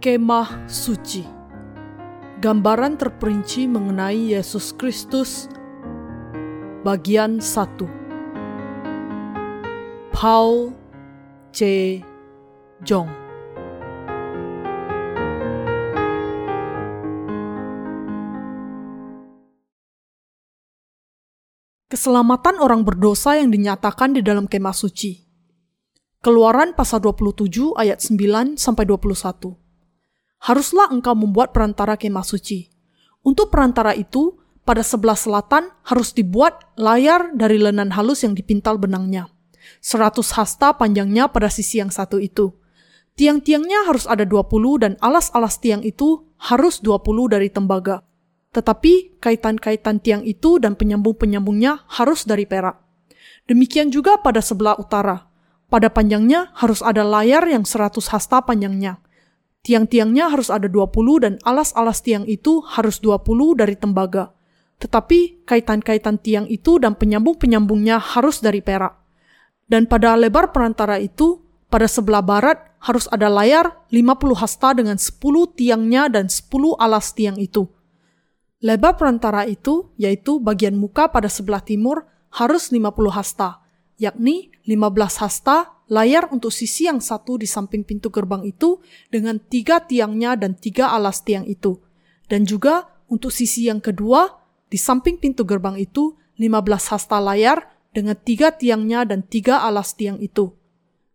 Kemah Suci. Gambaran terperinci mengenai Yesus Kristus. Bagian 1 Paul C. Jong. Keselamatan orang berdosa yang dinyatakan di dalam kemah suci. Keluaran pasal 27 ayat 9 sampai 21 haruslah engkau membuat perantara kemah suci. Untuk perantara itu, pada sebelah selatan harus dibuat layar dari lenan halus yang dipintal benangnya. Seratus hasta panjangnya pada sisi yang satu itu. Tiang-tiangnya harus ada 20 dan alas-alas tiang itu harus 20 dari tembaga. Tetapi kaitan-kaitan tiang itu dan penyambung-penyambungnya harus dari perak. Demikian juga pada sebelah utara. Pada panjangnya harus ada layar yang 100 hasta panjangnya Tiang-tiangnya harus ada 20 dan alas-alas tiang itu harus 20 dari tembaga. Tetapi kaitan-kaitan tiang itu dan penyambung-penyambungnya harus dari perak. Dan pada lebar perantara itu, pada sebelah barat harus ada layar 50 hasta dengan 10 tiangnya dan 10 alas tiang itu. Lebar perantara itu, yaitu bagian muka pada sebelah timur, harus 50 hasta, yakni 15 hasta layar untuk sisi yang satu di samping pintu gerbang itu dengan tiga tiangnya dan tiga alas tiang itu. Dan juga untuk sisi yang kedua di samping pintu gerbang itu 15 hasta layar dengan tiga tiangnya dan tiga alas tiang itu.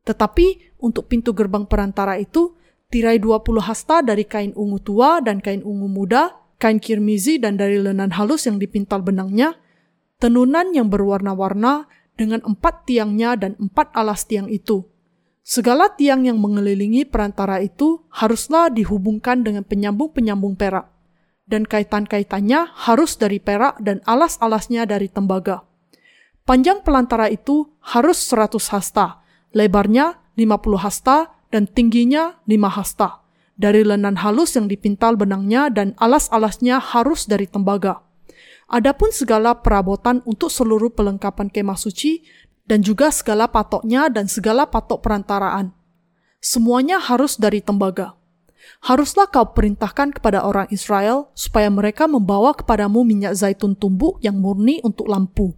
Tetapi untuk pintu gerbang perantara itu tirai 20 hasta dari kain ungu tua dan kain ungu muda, kain kirmizi dan dari lenan halus yang dipintal benangnya, tenunan yang berwarna-warna dengan empat tiangnya dan empat alas tiang itu. Segala tiang yang mengelilingi perantara itu haruslah dihubungkan dengan penyambung-penyambung perak, dan kaitan-kaitannya harus dari perak dan alas-alasnya dari tembaga. Panjang pelantara itu harus 100 hasta, lebarnya 50 hasta, dan tingginya 5 hasta. Dari lenan halus yang dipintal benangnya dan alas-alasnya harus dari tembaga. Adapun segala perabotan untuk seluruh pelengkapan kemah suci dan juga segala patoknya dan segala patok perantaraan. Semuanya harus dari tembaga. Haruslah kau perintahkan kepada orang Israel supaya mereka membawa kepadamu minyak zaitun tumbuk yang murni untuk lampu,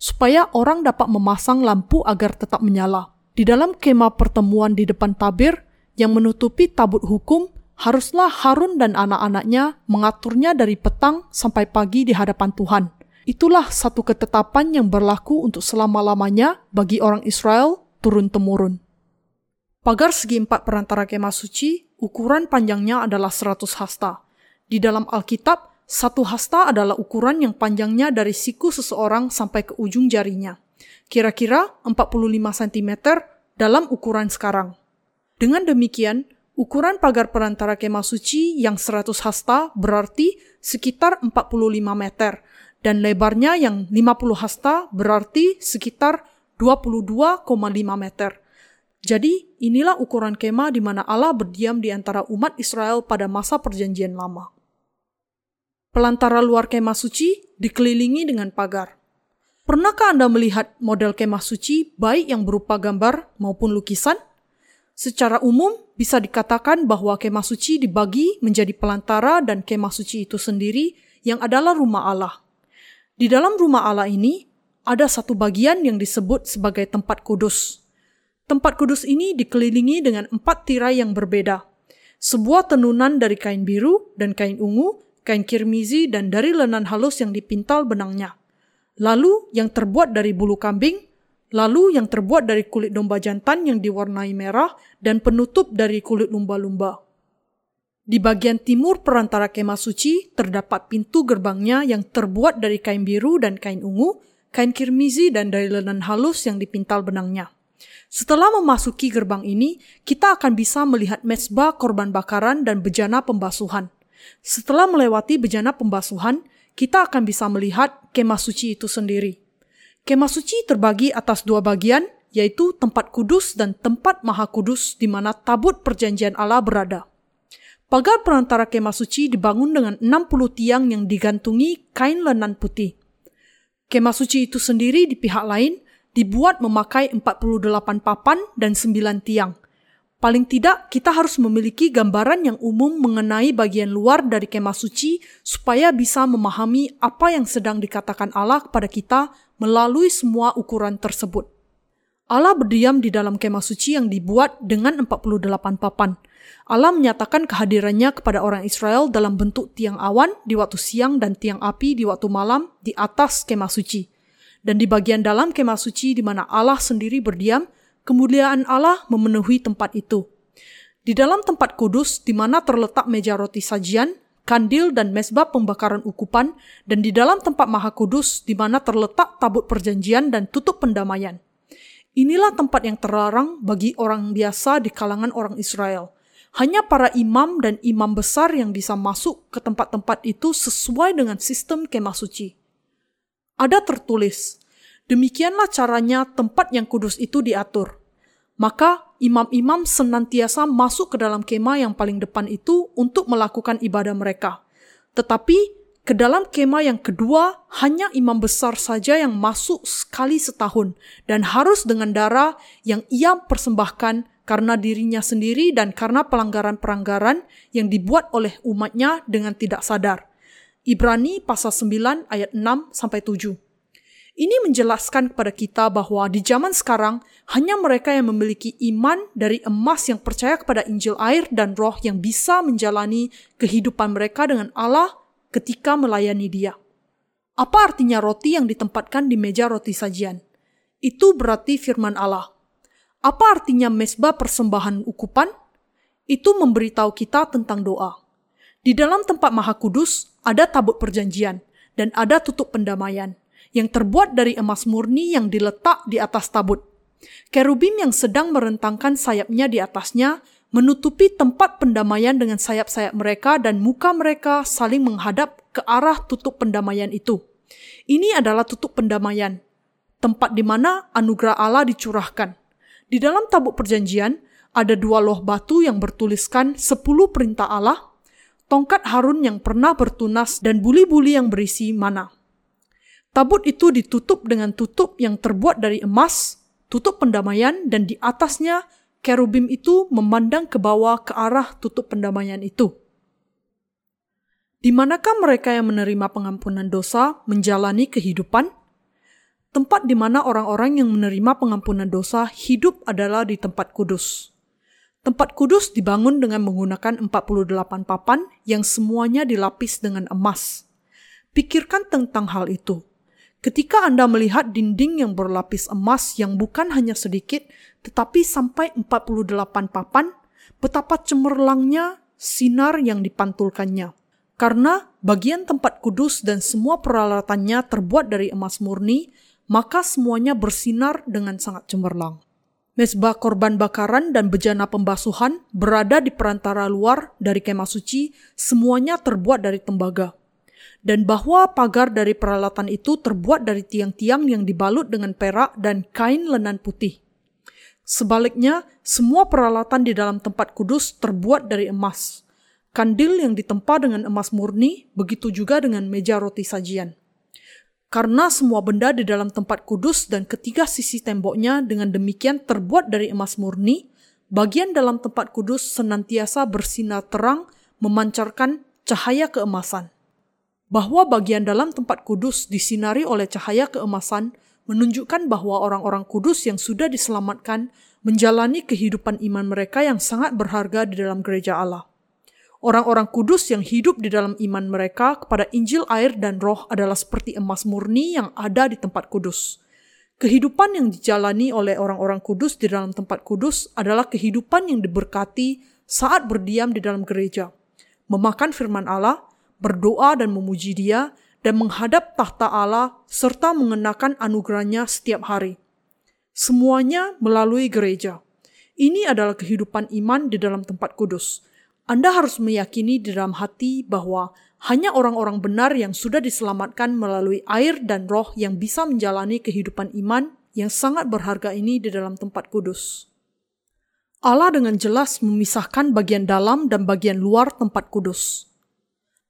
supaya orang dapat memasang lampu agar tetap menyala. Di dalam kemah pertemuan di depan tabir yang menutupi tabut hukum, haruslah Harun dan anak-anaknya mengaturnya dari petang sampai pagi di hadapan Tuhan. Itulah satu ketetapan yang berlaku untuk selama-lamanya bagi orang Israel turun-temurun. Pagar segi empat perantara kemah suci, ukuran panjangnya adalah 100 hasta. Di dalam Alkitab, satu hasta adalah ukuran yang panjangnya dari siku seseorang sampai ke ujung jarinya. Kira-kira 45 cm dalam ukuran sekarang. Dengan demikian, Ukuran pagar perantara kemah suci yang 100 hasta berarti sekitar 45 meter dan lebarnya yang 50 hasta berarti sekitar 22,5 meter. Jadi inilah ukuran kemah di mana Allah berdiam di antara umat Israel pada masa perjanjian lama. Pelantara luar kemah suci dikelilingi dengan pagar. Pernahkah Anda melihat model kemah suci baik yang berupa gambar maupun lukisan? Secara umum, bisa dikatakan bahwa kemah suci dibagi menjadi pelantara dan kemah suci itu sendiri yang adalah rumah Allah. Di dalam rumah Allah ini, ada satu bagian yang disebut sebagai tempat kudus. Tempat kudus ini dikelilingi dengan empat tirai yang berbeda. Sebuah tenunan dari kain biru dan kain ungu, kain kirmizi, dan dari lenan halus yang dipintal benangnya. Lalu yang terbuat dari bulu kambing, lalu yang terbuat dari kulit domba jantan yang diwarnai merah dan penutup dari kulit lumba-lumba. Di bagian timur perantara kemah suci terdapat pintu gerbangnya yang terbuat dari kain biru dan kain ungu, kain kirmizi dan dari lenan halus yang dipintal benangnya. Setelah memasuki gerbang ini, kita akan bisa melihat mesbah korban bakaran dan bejana pembasuhan. Setelah melewati bejana pembasuhan, kita akan bisa melihat kemah suci itu sendiri. Kemah suci terbagi atas dua bagian, yaitu tempat kudus dan tempat maha kudus di mana tabut perjanjian Allah berada. Pagar perantara kemah suci dibangun dengan 60 tiang yang digantungi kain lenan putih. Kemah suci itu sendiri di pihak lain dibuat memakai 48 papan dan 9 tiang. Paling tidak, kita harus memiliki gambaran yang umum mengenai bagian luar dari kemah suci supaya bisa memahami apa yang sedang dikatakan Allah kepada kita melalui semua ukuran tersebut. Allah berdiam di dalam kemah suci yang dibuat dengan 48 papan. Allah menyatakan kehadirannya kepada orang Israel dalam bentuk tiang awan di waktu siang dan tiang api di waktu malam di atas kemah suci. Dan di bagian dalam kemah suci di mana Allah sendiri berdiam, kemuliaan Allah memenuhi tempat itu. Di dalam tempat kudus di mana terletak meja roti sajian, kandil dan mesbah pembakaran ukupan, dan di dalam tempat maha kudus di mana terletak tabut perjanjian dan tutup pendamaian. Inilah tempat yang terlarang bagi orang biasa di kalangan orang Israel. Hanya para imam dan imam besar yang bisa masuk ke tempat-tempat itu sesuai dengan sistem kemah suci. Ada tertulis, demikianlah caranya tempat yang kudus itu diatur. Maka imam-imam senantiasa masuk ke dalam kemah yang paling depan itu untuk melakukan ibadah mereka. Tetapi ke dalam kemah yang kedua, hanya imam besar saja yang masuk sekali setahun dan harus dengan darah yang ia persembahkan karena dirinya sendiri dan karena pelanggaran-pelanggaran yang dibuat oleh umatnya dengan tidak sadar. Ibrani pasal 9 ayat 6 sampai 7. Ini menjelaskan kepada kita bahwa di zaman sekarang hanya mereka yang memiliki iman dari emas yang percaya kepada Injil air dan roh yang bisa menjalani kehidupan mereka dengan Allah ketika melayani dia. Apa artinya roti yang ditempatkan di meja roti sajian? Itu berarti firman Allah. Apa artinya mesbah persembahan ukupan? Itu memberitahu kita tentang doa. Di dalam tempat maha kudus ada tabut perjanjian dan ada tutup pendamaian yang terbuat dari emas murni yang diletak di atas tabut. Kerubim yang sedang merentangkan sayapnya di atasnya menutupi tempat pendamaian dengan sayap-sayap mereka dan muka mereka saling menghadap ke arah tutup pendamaian itu. Ini adalah tutup pendamaian, tempat di mana anugerah Allah dicurahkan. Di dalam tabut perjanjian, ada dua loh batu yang bertuliskan sepuluh perintah Allah, tongkat Harun yang pernah bertunas dan buli-buli yang berisi mana. Tabut itu ditutup dengan tutup yang terbuat dari emas, tutup pendamaian, dan di atasnya kerubim itu memandang ke bawah ke arah tutup pendamaian itu. Di manakah mereka yang menerima pengampunan dosa menjalani kehidupan? Tempat di mana orang-orang yang menerima pengampunan dosa hidup adalah di tempat kudus. Tempat kudus dibangun dengan menggunakan 48 papan yang semuanya dilapis dengan emas. Pikirkan tentang hal itu. Ketika Anda melihat dinding yang berlapis emas yang bukan hanya sedikit, tetapi sampai 48 papan, betapa cemerlangnya sinar yang dipantulkannya. Karena bagian tempat kudus dan semua peralatannya terbuat dari emas murni, maka semuanya bersinar dengan sangat cemerlang. Mesbah korban bakaran dan bejana pembasuhan berada di perantara luar dari kemah suci, semuanya terbuat dari tembaga dan bahwa pagar dari peralatan itu terbuat dari tiang-tiang yang dibalut dengan perak dan kain lenan putih. Sebaliknya, semua peralatan di dalam tempat kudus terbuat dari emas. Kandil yang ditempa dengan emas murni, begitu juga dengan meja roti sajian. Karena semua benda di dalam tempat kudus dan ketiga sisi temboknya dengan demikian terbuat dari emas murni, bagian dalam tempat kudus senantiasa bersinar terang memancarkan cahaya keemasan bahwa bagian dalam tempat kudus disinari oleh cahaya keemasan menunjukkan bahwa orang-orang kudus yang sudah diselamatkan menjalani kehidupan iman mereka yang sangat berharga di dalam gereja Allah. Orang-orang kudus yang hidup di dalam iman mereka kepada Injil air dan roh adalah seperti emas murni yang ada di tempat kudus. Kehidupan yang dijalani oleh orang-orang kudus di dalam tempat kudus adalah kehidupan yang diberkati saat berdiam di dalam gereja. Memakan firman Allah, berdoa dan memuji Dia, dan menghadap tahta Allah serta mengenakan anugerahnya setiap hari. Semuanya melalui gereja. Ini adalah kehidupan iman di dalam tempat kudus. Anda harus meyakini di dalam hati bahwa hanya orang-orang benar yang sudah diselamatkan melalui air dan roh yang bisa menjalani kehidupan iman yang sangat berharga ini di dalam tempat kudus. Allah dengan jelas memisahkan bagian dalam dan bagian luar tempat kudus.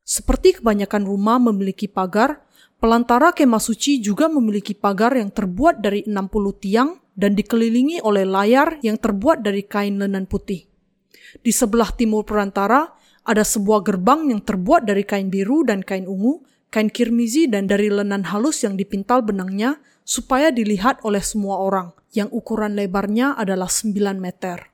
Seperti kebanyakan rumah memiliki pagar, pelantara kemah suci juga memiliki pagar yang terbuat dari 60 tiang dan dikelilingi oleh layar yang terbuat dari kain lenan putih. Di sebelah timur perantara ada sebuah gerbang yang terbuat dari kain biru dan kain ungu, kain kirmizi dan dari lenan halus yang dipintal benangnya supaya dilihat oleh semua orang, yang ukuran lebarnya adalah 9 meter.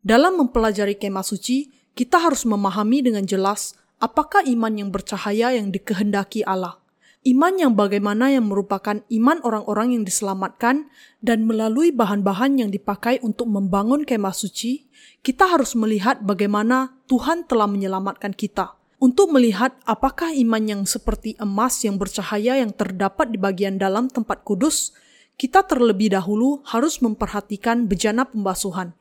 Dalam mempelajari kemah suci, kita harus memahami dengan jelas apakah iman yang bercahaya yang dikehendaki Allah. Iman yang bagaimana yang merupakan iman orang-orang yang diselamatkan dan melalui bahan-bahan yang dipakai untuk membangun kemah suci, kita harus melihat bagaimana Tuhan telah menyelamatkan kita. Untuk melihat apakah iman yang seperti emas yang bercahaya yang terdapat di bagian dalam tempat kudus, kita terlebih dahulu harus memperhatikan bejana pembasuhan,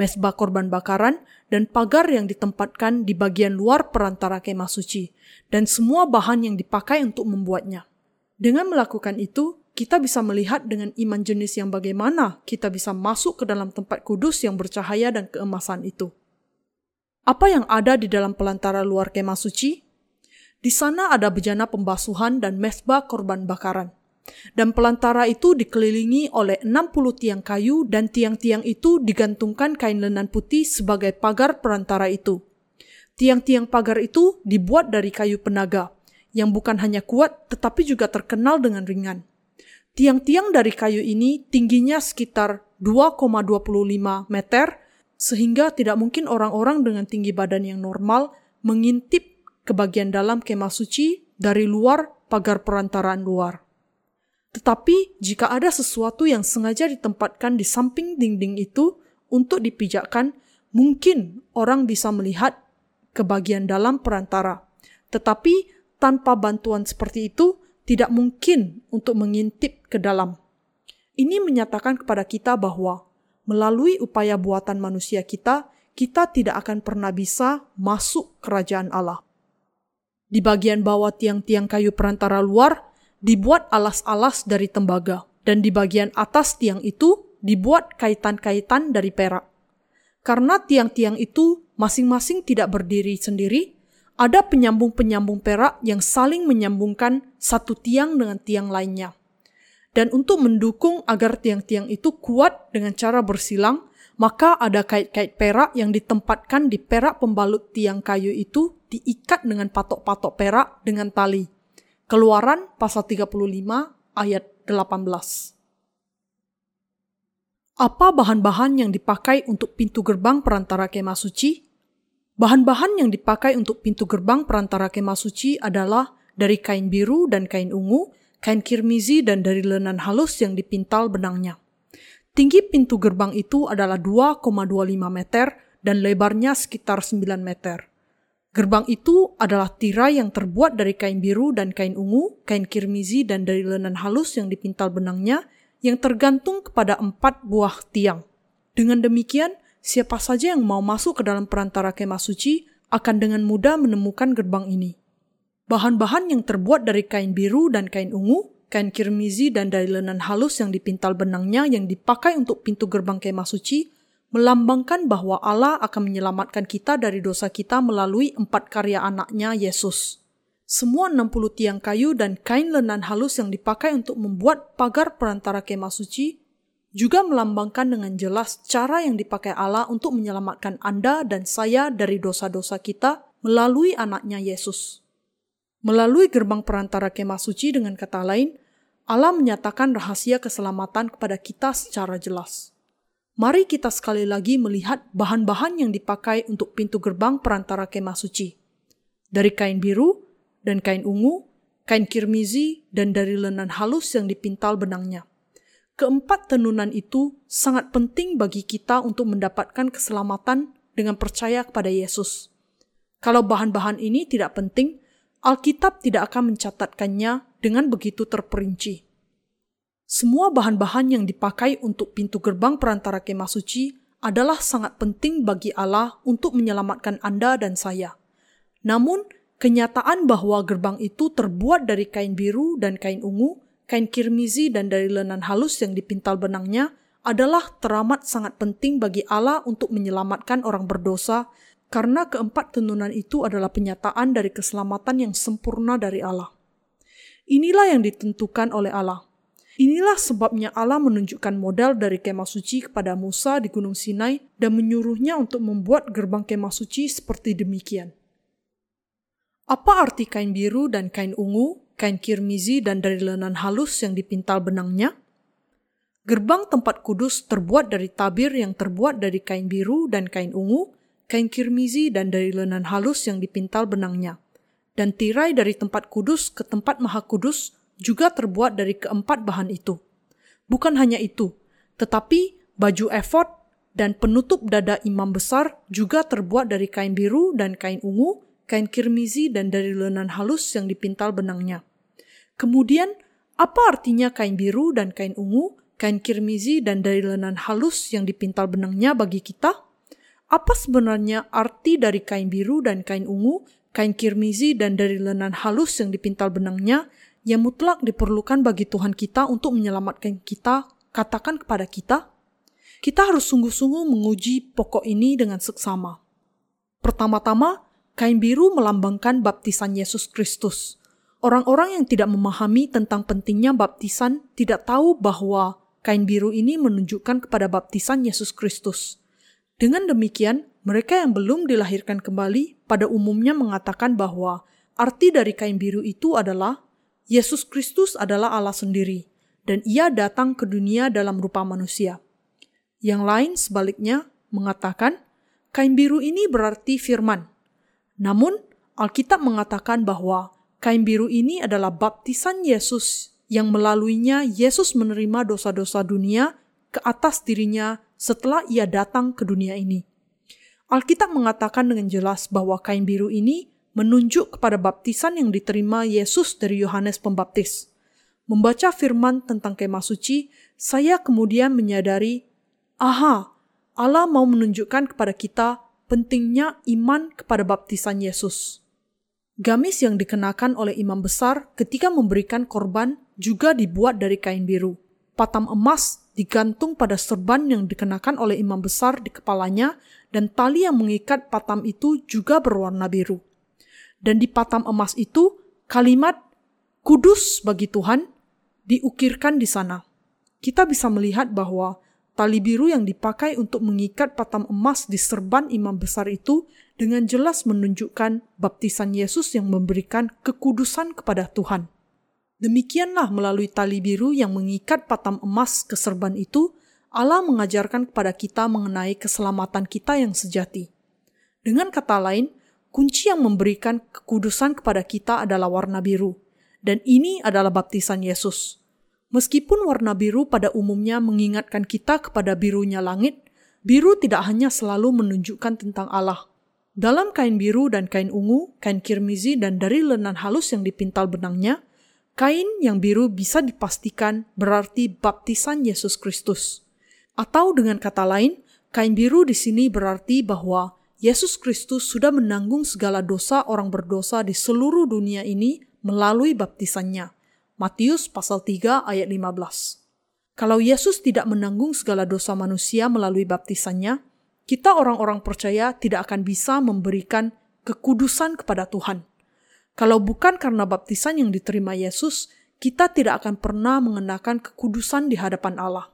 mesbah korban bakaran, dan pagar yang ditempatkan di bagian luar perantara kemah suci dan semua bahan yang dipakai untuk membuatnya. Dengan melakukan itu, kita bisa melihat dengan iman jenis yang bagaimana kita bisa masuk ke dalam tempat kudus yang bercahaya dan keemasan itu. Apa yang ada di dalam pelantara luar kemah suci? Di sana ada bejana pembasuhan dan mesbah korban bakaran. Dan pelantara itu dikelilingi oleh 60 tiang kayu dan tiang-tiang itu digantungkan kain lenan putih sebagai pagar perantara itu. Tiang-tiang pagar itu dibuat dari kayu penaga, yang bukan hanya kuat tetapi juga terkenal dengan ringan. Tiang-tiang dari kayu ini tingginya sekitar 2,25 meter, sehingga tidak mungkin orang-orang dengan tinggi badan yang normal mengintip ke bagian dalam kemah suci dari luar pagar perantaraan luar. Tetapi jika ada sesuatu yang sengaja ditempatkan di samping dinding itu untuk dipijakkan, mungkin orang bisa melihat ke bagian dalam perantara. Tetapi tanpa bantuan seperti itu, tidak mungkin untuk mengintip ke dalam. Ini menyatakan kepada kita bahwa melalui upaya buatan manusia kita, kita tidak akan pernah bisa masuk kerajaan Allah. Di bagian bawah tiang-tiang kayu perantara luar dibuat alas-alas dari tembaga, dan di bagian atas tiang itu dibuat kaitan-kaitan dari perak. Karena tiang-tiang itu masing-masing tidak berdiri sendiri, ada penyambung-penyambung perak yang saling menyambungkan satu tiang dengan tiang lainnya. Dan untuk mendukung agar tiang-tiang itu kuat dengan cara bersilang, maka ada kait-kait perak yang ditempatkan di perak pembalut tiang kayu itu diikat dengan patok-patok perak dengan tali. Keluaran pasal 35 ayat 18. Apa bahan-bahan yang dipakai untuk pintu gerbang perantara kemah suci? Bahan-bahan yang dipakai untuk pintu gerbang perantara kemah suci adalah dari kain biru dan kain ungu, kain kirmizi dan dari lenan halus yang dipintal benangnya. Tinggi pintu gerbang itu adalah 2,25 meter dan lebarnya sekitar 9 meter. Gerbang itu adalah tirai yang terbuat dari kain biru dan kain ungu, kain kirmizi dan dari lenan halus yang dipintal benangnya, yang tergantung kepada empat buah tiang. Dengan demikian, siapa saja yang mau masuk ke dalam perantara kemah suci akan dengan mudah menemukan gerbang ini. Bahan-bahan yang terbuat dari kain biru dan kain ungu, kain kirmizi dan dari lenan halus yang dipintal benangnya yang dipakai untuk pintu gerbang kemah suci melambangkan bahwa Allah akan menyelamatkan kita dari dosa kita melalui empat karya anaknya Yesus. Semua 60 tiang kayu dan kain lenan halus yang dipakai untuk membuat pagar perantara kemah suci juga melambangkan dengan jelas cara yang dipakai Allah untuk menyelamatkan Anda dan saya dari dosa-dosa kita melalui anaknya Yesus. Melalui gerbang perantara kemah suci dengan kata lain, Allah menyatakan rahasia keselamatan kepada kita secara jelas. Mari kita sekali lagi melihat bahan-bahan yang dipakai untuk pintu gerbang perantara kemah suci. Dari kain biru, dan kain ungu, kain kirmizi, dan dari lenan halus yang dipintal benangnya. Keempat tenunan itu sangat penting bagi kita untuk mendapatkan keselamatan dengan percaya kepada Yesus. Kalau bahan-bahan ini tidak penting, Alkitab tidak akan mencatatkannya dengan begitu terperinci. Semua bahan-bahan yang dipakai untuk pintu gerbang perantara kemah suci adalah sangat penting bagi Allah untuk menyelamatkan Anda dan saya. Namun, Kenyataan bahwa gerbang itu terbuat dari kain biru dan kain ungu, kain kirmizi dan dari lenan halus yang dipintal benangnya adalah teramat sangat penting bagi Allah untuk menyelamatkan orang berdosa karena keempat tenunan itu adalah penyataan dari keselamatan yang sempurna dari Allah. Inilah yang ditentukan oleh Allah. Inilah sebabnya Allah menunjukkan modal dari kemah suci kepada Musa di Gunung Sinai dan menyuruhnya untuk membuat gerbang kemah suci seperti demikian. Apa arti kain biru dan kain ungu, kain kirmizi dan dari lenan halus yang dipintal benangnya? Gerbang tempat kudus terbuat dari tabir yang terbuat dari kain biru dan kain ungu, kain kirmizi dan dari lenan halus yang dipintal benangnya. Dan tirai dari tempat kudus ke tempat maha kudus juga terbuat dari keempat bahan itu. Bukan hanya itu, tetapi baju efod dan penutup dada imam besar juga terbuat dari kain biru dan kain ungu, kain kirmizi dan dari lenan halus yang dipintal benangnya. Kemudian, apa artinya kain biru dan kain ungu, kain kirmizi dan dari lenan halus yang dipintal benangnya bagi kita? Apa sebenarnya arti dari kain biru dan kain ungu, kain kirmizi dan dari lenan halus yang dipintal benangnya yang mutlak diperlukan bagi Tuhan kita untuk menyelamatkan kita, katakan kepada kita, kita harus sungguh-sungguh menguji pokok ini dengan seksama. Pertama-tama, kain biru melambangkan baptisan Yesus Kristus. Orang-orang yang tidak memahami tentang pentingnya baptisan tidak tahu bahwa kain biru ini menunjukkan kepada baptisan Yesus Kristus. Dengan demikian, mereka yang belum dilahirkan kembali pada umumnya mengatakan bahwa arti dari kain biru itu adalah Yesus Kristus adalah Allah sendiri, dan ia datang ke dunia dalam rupa manusia. Yang lain sebaliknya mengatakan, kain biru ini berarti firman. Namun, Alkitab mengatakan bahwa kain biru ini adalah baptisan Yesus yang melaluinya Yesus menerima dosa-dosa dunia ke atas dirinya setelah ia datang ke dunia ini. Alkitab mengatakan dengan jelas bahwa kain biru ini menunjuk kepada baptisan yang diterima Yesus dari Yohanes Pembaptis. Membaca firman tentang kemah suci, saya kemudian menyadari, aha, Allah mau menunjukkan kepada kita pentingnya iman kepada baptisan Yesus. Gamis yang dikenakan oleh imam besar ketika memberikan korban juga dibuat dari kain biru. Patam emas digantung pada serban yang dikenakan oleh imam besar di kepalanya dan tali yang mengikat patam itu juga berwarna biru dan di patam emas itu kalimat kudus bagi Tuhan diukirkan di sana. Kita bisa melihat bahwa tali biru yang dipakai untuk mengikat patam emas di serban imam besar itu dengan jelas menunjukkan baptisan Yesus yang memberikan kekudusan kepada Tuhan. Demikianlah melalui tali biru yang mengikat patam emas ke serban itu, Allah mengajarkan kepada kita mengenai keselamatan kita yang sejati. Dengan kata lain, kunci yang memberikan kekudusan kepada kita adalah warna biru, dan ini adalah baptisan Yesus. Meskipun warna biru pada umumnya mengingatkan kita kepada birunya langit, biru tidak hanya selalu menunjukkan tentang Allah. Dalam kain biru dan kain ungu, kain kirmizi dan dari lenan halus yang dipintal benangnya, kain yang biru bisa dipastikan berarti baptisan Yesus Kristus. Atau dengan kata lain, kain biru di sini berarti bahwa Yesus Kristus sudah menanggung segala dosa orang berdosa di seluruh dunia ini melalui baptisannya. Matius pasal 3 ayat 15. Kalau Yesus tidak menanggung segala dosa manusia melalui baptisannya, kita orang-orang percaya tidak akan bisa memberikan kekudusan kepada Tuhan. Kalau bukan karena baptisan yang diterima Yesus, kita tidak akan pernah mengenakan kekudusan di hadapan Allah.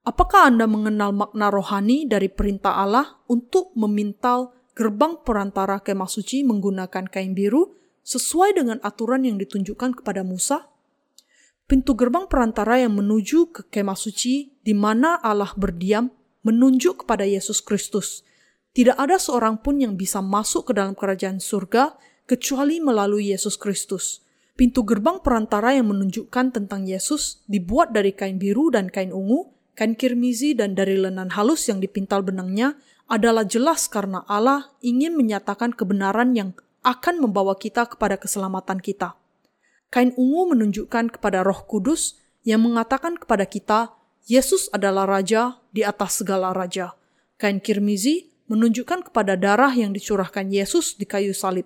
Apakah Anda mengenal makna rohani dari perintah Allah untuk memintal gerbang perantara kemah suci menggunakan kain biru sesuai dengan aturan yang ditunjukkan kepada Musa? Pintu gerbang perantara yang menuju ke kemah suci di mana Allah berdiam menunjuk kepada Yesus Kristus. Tidak ada seorang pun yang bisa masuk ke dalam kerajaan surga kecuali melalui Yesus Kristus. Pintu gerbang perantara yang menunjukkan tentang Yesus dibuat dari kain biru dan kain ungu kain kirmizi dan dari lenan halus yang dipintal benangnya adalah jelas karena Allah ingin menyatakan kebenaran yang akan membawa kita kepada keselamatan kita. Kain ungu menunjukkan kepada Roh Kudus yang mengatakan kepada kita, Yesus adalah Raja di atas segala raja. Kain kirmizi menunjukkan kepada darah yang dicurahkan Yesus di kayu salib.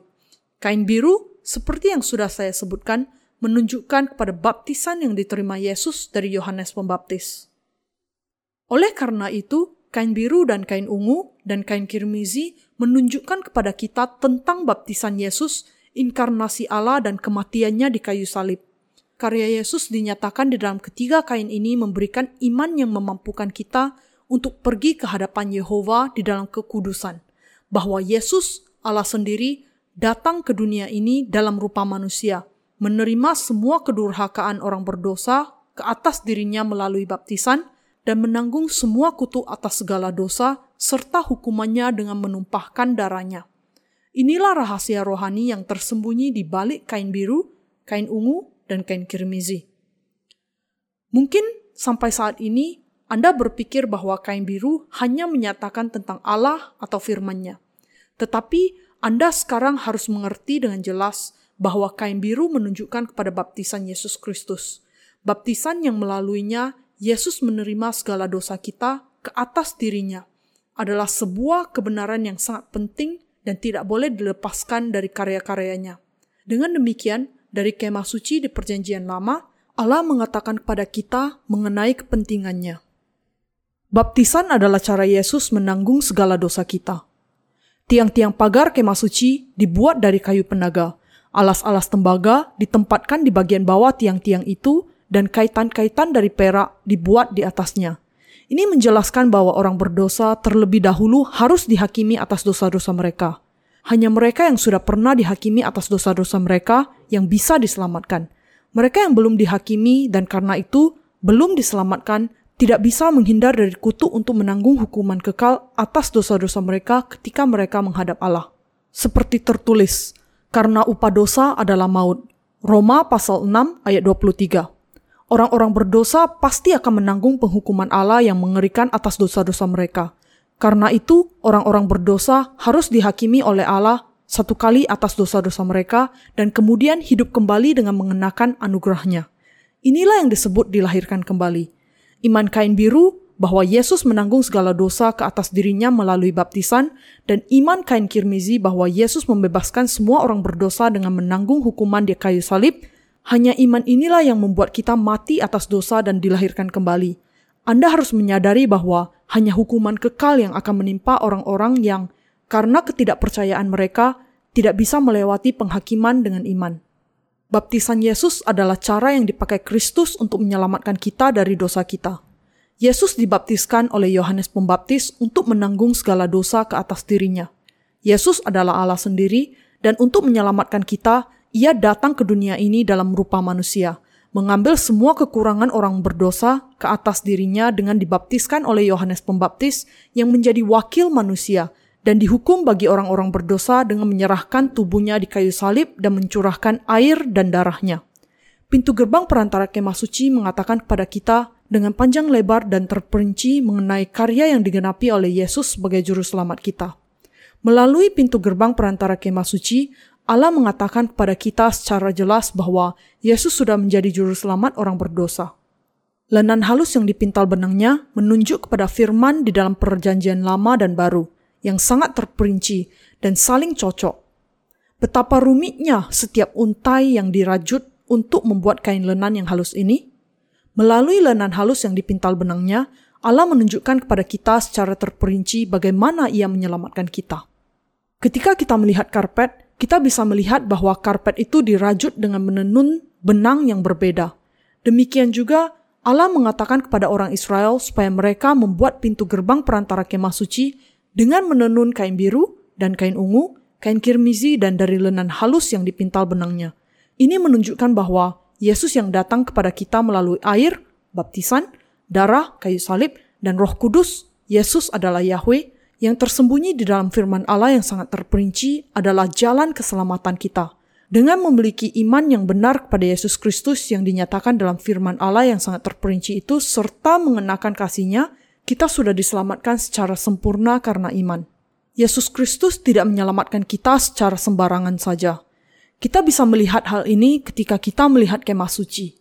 Kain biru, seperti yang sudah saya sebutkan, menunjukkan kepada baptisan yang diterima Yesus dari Yohanes Pembaptis. Oleh karena itu, kain biru dan kain ungu dan kain kirmizi menunjukkan kepada kita tentang baptisan Yesus, inkarnasi Allah dan kematiannya di kayu salib. Karya Yesus dinyatakan di dalam ketiga kain ini memberikan iman yang memampukan kita untuk pergi ke hadapan Yehova di dalam kekudusan, bahwa Yesus, Allah sendiri, datang ke dunia ini dalam rupa manusia, menerima semua kedurhakaan orang berdosa ke atas dirinya melalui baptisan, dan menanggung semua kutu atas segala dosa serta hukumannya dengan menumpahkan darahnya. Inilah rahasia rohani yang tersembunyi di balik kain biru, kain ungu, dan kain kirmizi. Mungkin sampai saat ini Anda berpikir bahwa kain biru hanya menyatakan tentang Allah atau firman-Nya. Tetapi Anda sekarang harus mengerti dengan jelas bahwa kain biru menunjukkan kepada baptisan Yesus Kristus. Baptisan yang melaluinya Yesus menerima segala dosa kita ke atas dirinya adalah sebuah kebenaran yang sangat penting dan tidak boleh dilepaskan dari karya-karyanya. Dengan demikian, dari kemah suci di perjanjian lama, Allah mengatakan kepada kita mengenai kepentingannya. Baptisan adalah cara Yesus menanggung segala dosa kita. Tiang-tiang pagar kemah suci dibuat dari kayu penaga. Alas-alas tembaga ditempatkan di bagian bawah tiang-tiang itu dan kaitan-kaitan dari perak dibuat di atasnya. Ini menjelaskan bahwa orang berdosa terlebih dahulu harus dihakimi atas dosa-dosa mereka. Hanya mereka yang sudah pernah dihakimi atas dosa-dosa mereka yang bisa diselamatkan. Mereka yang belum dihakimi dan karena itu belum diselamatkan tidak bisa menghindar dari kutu untuk menanggung hukuman kekal atas dosa-dosa mereka ketika mereka menghadap Allah. Seperti tertulis, karena upah dosa adalah maut. Roma pasal 6 ayat 23 orang-orang berdosa pasti akan menanggung penghukuman Allah yang mengerikan atas dosa-dosa mereka. Karena itu, orang-orang berdosa harus dihakimi oleh Allah satu kali atas dosa-dosa mereka dan kemudian hidup kembali dengan mengenakan anugerahnya. Inilah yang disebut dilahirkan kembali. Iman kain biru bahwa Yesus menanggung segala dosa ke atas dirinya melalui baptisan, dan iman kain kirmizi bahwa Yesus membebaskan semua orang berdosa dengan menanggung hukuman di kayu salib, hanya iman inilah yang membuat kita mati atas dosa dan dilahirkan kembali. Anda harus menyadari bahwa hanya hukuman kekal yang akan menimpa orang-orang yang karena ketidakpercayaan mereka tidak bisa melewati penghakiman dengan iman. Baptisan Yesus adalah cara yang dipakai Kristus untuk menyelamatkan kita dari dosa kita. Yesus dibaptiskan oleh Yohanes Pembaptis untuk menanggung segala dosa ke atas dirinya. Yesus adalah Allah sendiri, dan untuk menyelamatkan kita, ia datang ke dunia ini dalam rupa manusia, mengambil semua kekurangan orang berdosa ke atas dirinya dengan dibaptiskan oleh Yohanes Pembaptis yang menjadi wakil manusia dan dihukum bagi orang-orang berdosa dengan menyerahkan tubuhnya di kayu salib dan mencurahkan air dan darahnya. Pintu gerbang perantara kemah suci mengatakan kepada kita dengan panjang lebar dan terperinci mengenai karya yang digenapi oleh Yesus sebagai juru selamat kita. Melalui pintu gerbang perantara kemah suci, Allah mengatakan kepada kita secara jelas bahwa Yesus sudah menjadi juru selamat orang berdosa. Lenan halus yang dipintal benangnya menunjuk kepada firman di dalam perjanjian lama dan baru, yang sangat terperinci dan saling cocok. Betapa rumitnya setiap untai yang dirajut untuk membuat kain lenan yang halus ini. Melalui lenan halus yang dipintal benangnya, Allah menunjukkan kepada kita secara terperinci bagaimana ia menyelamatkan kita. Ketika kita melihat karpet, kita bisa melihat bahwa karpet itu dirajut dengan menenun benang yang berbeda. Demikian juga Allah mengatakan kepada orang Israel supaya mereka membuat pintu gerbang perantara kemah suci dengan menenun kain biru dan kain ungu, kain kirmizi dan dari lenan halus yang dipintal benangnya. Ini menunjukkan bahwa Yesus yang datang kepada kita melalui air, baptisan, darah, kayu salib, dan roh kudus, Yesus adalah Yahweh, yang tersembunyi di dalam firman Allah yang sangat terperinci adalah jalan keselamatan kita. Dengan memiliki iman yang benar kepada Yesus Kristus yang dinyatakan dalam firman Allah yang sangat terperinci itu, serta mengenakan kasihnya, kita sudah diselamatkan secara sempurna karena iman. Yesus Kristus tidak menyelamatkan kita secara sembarangan saja. Kita bisa melihat hal ini ketika kita melihat kemah suci.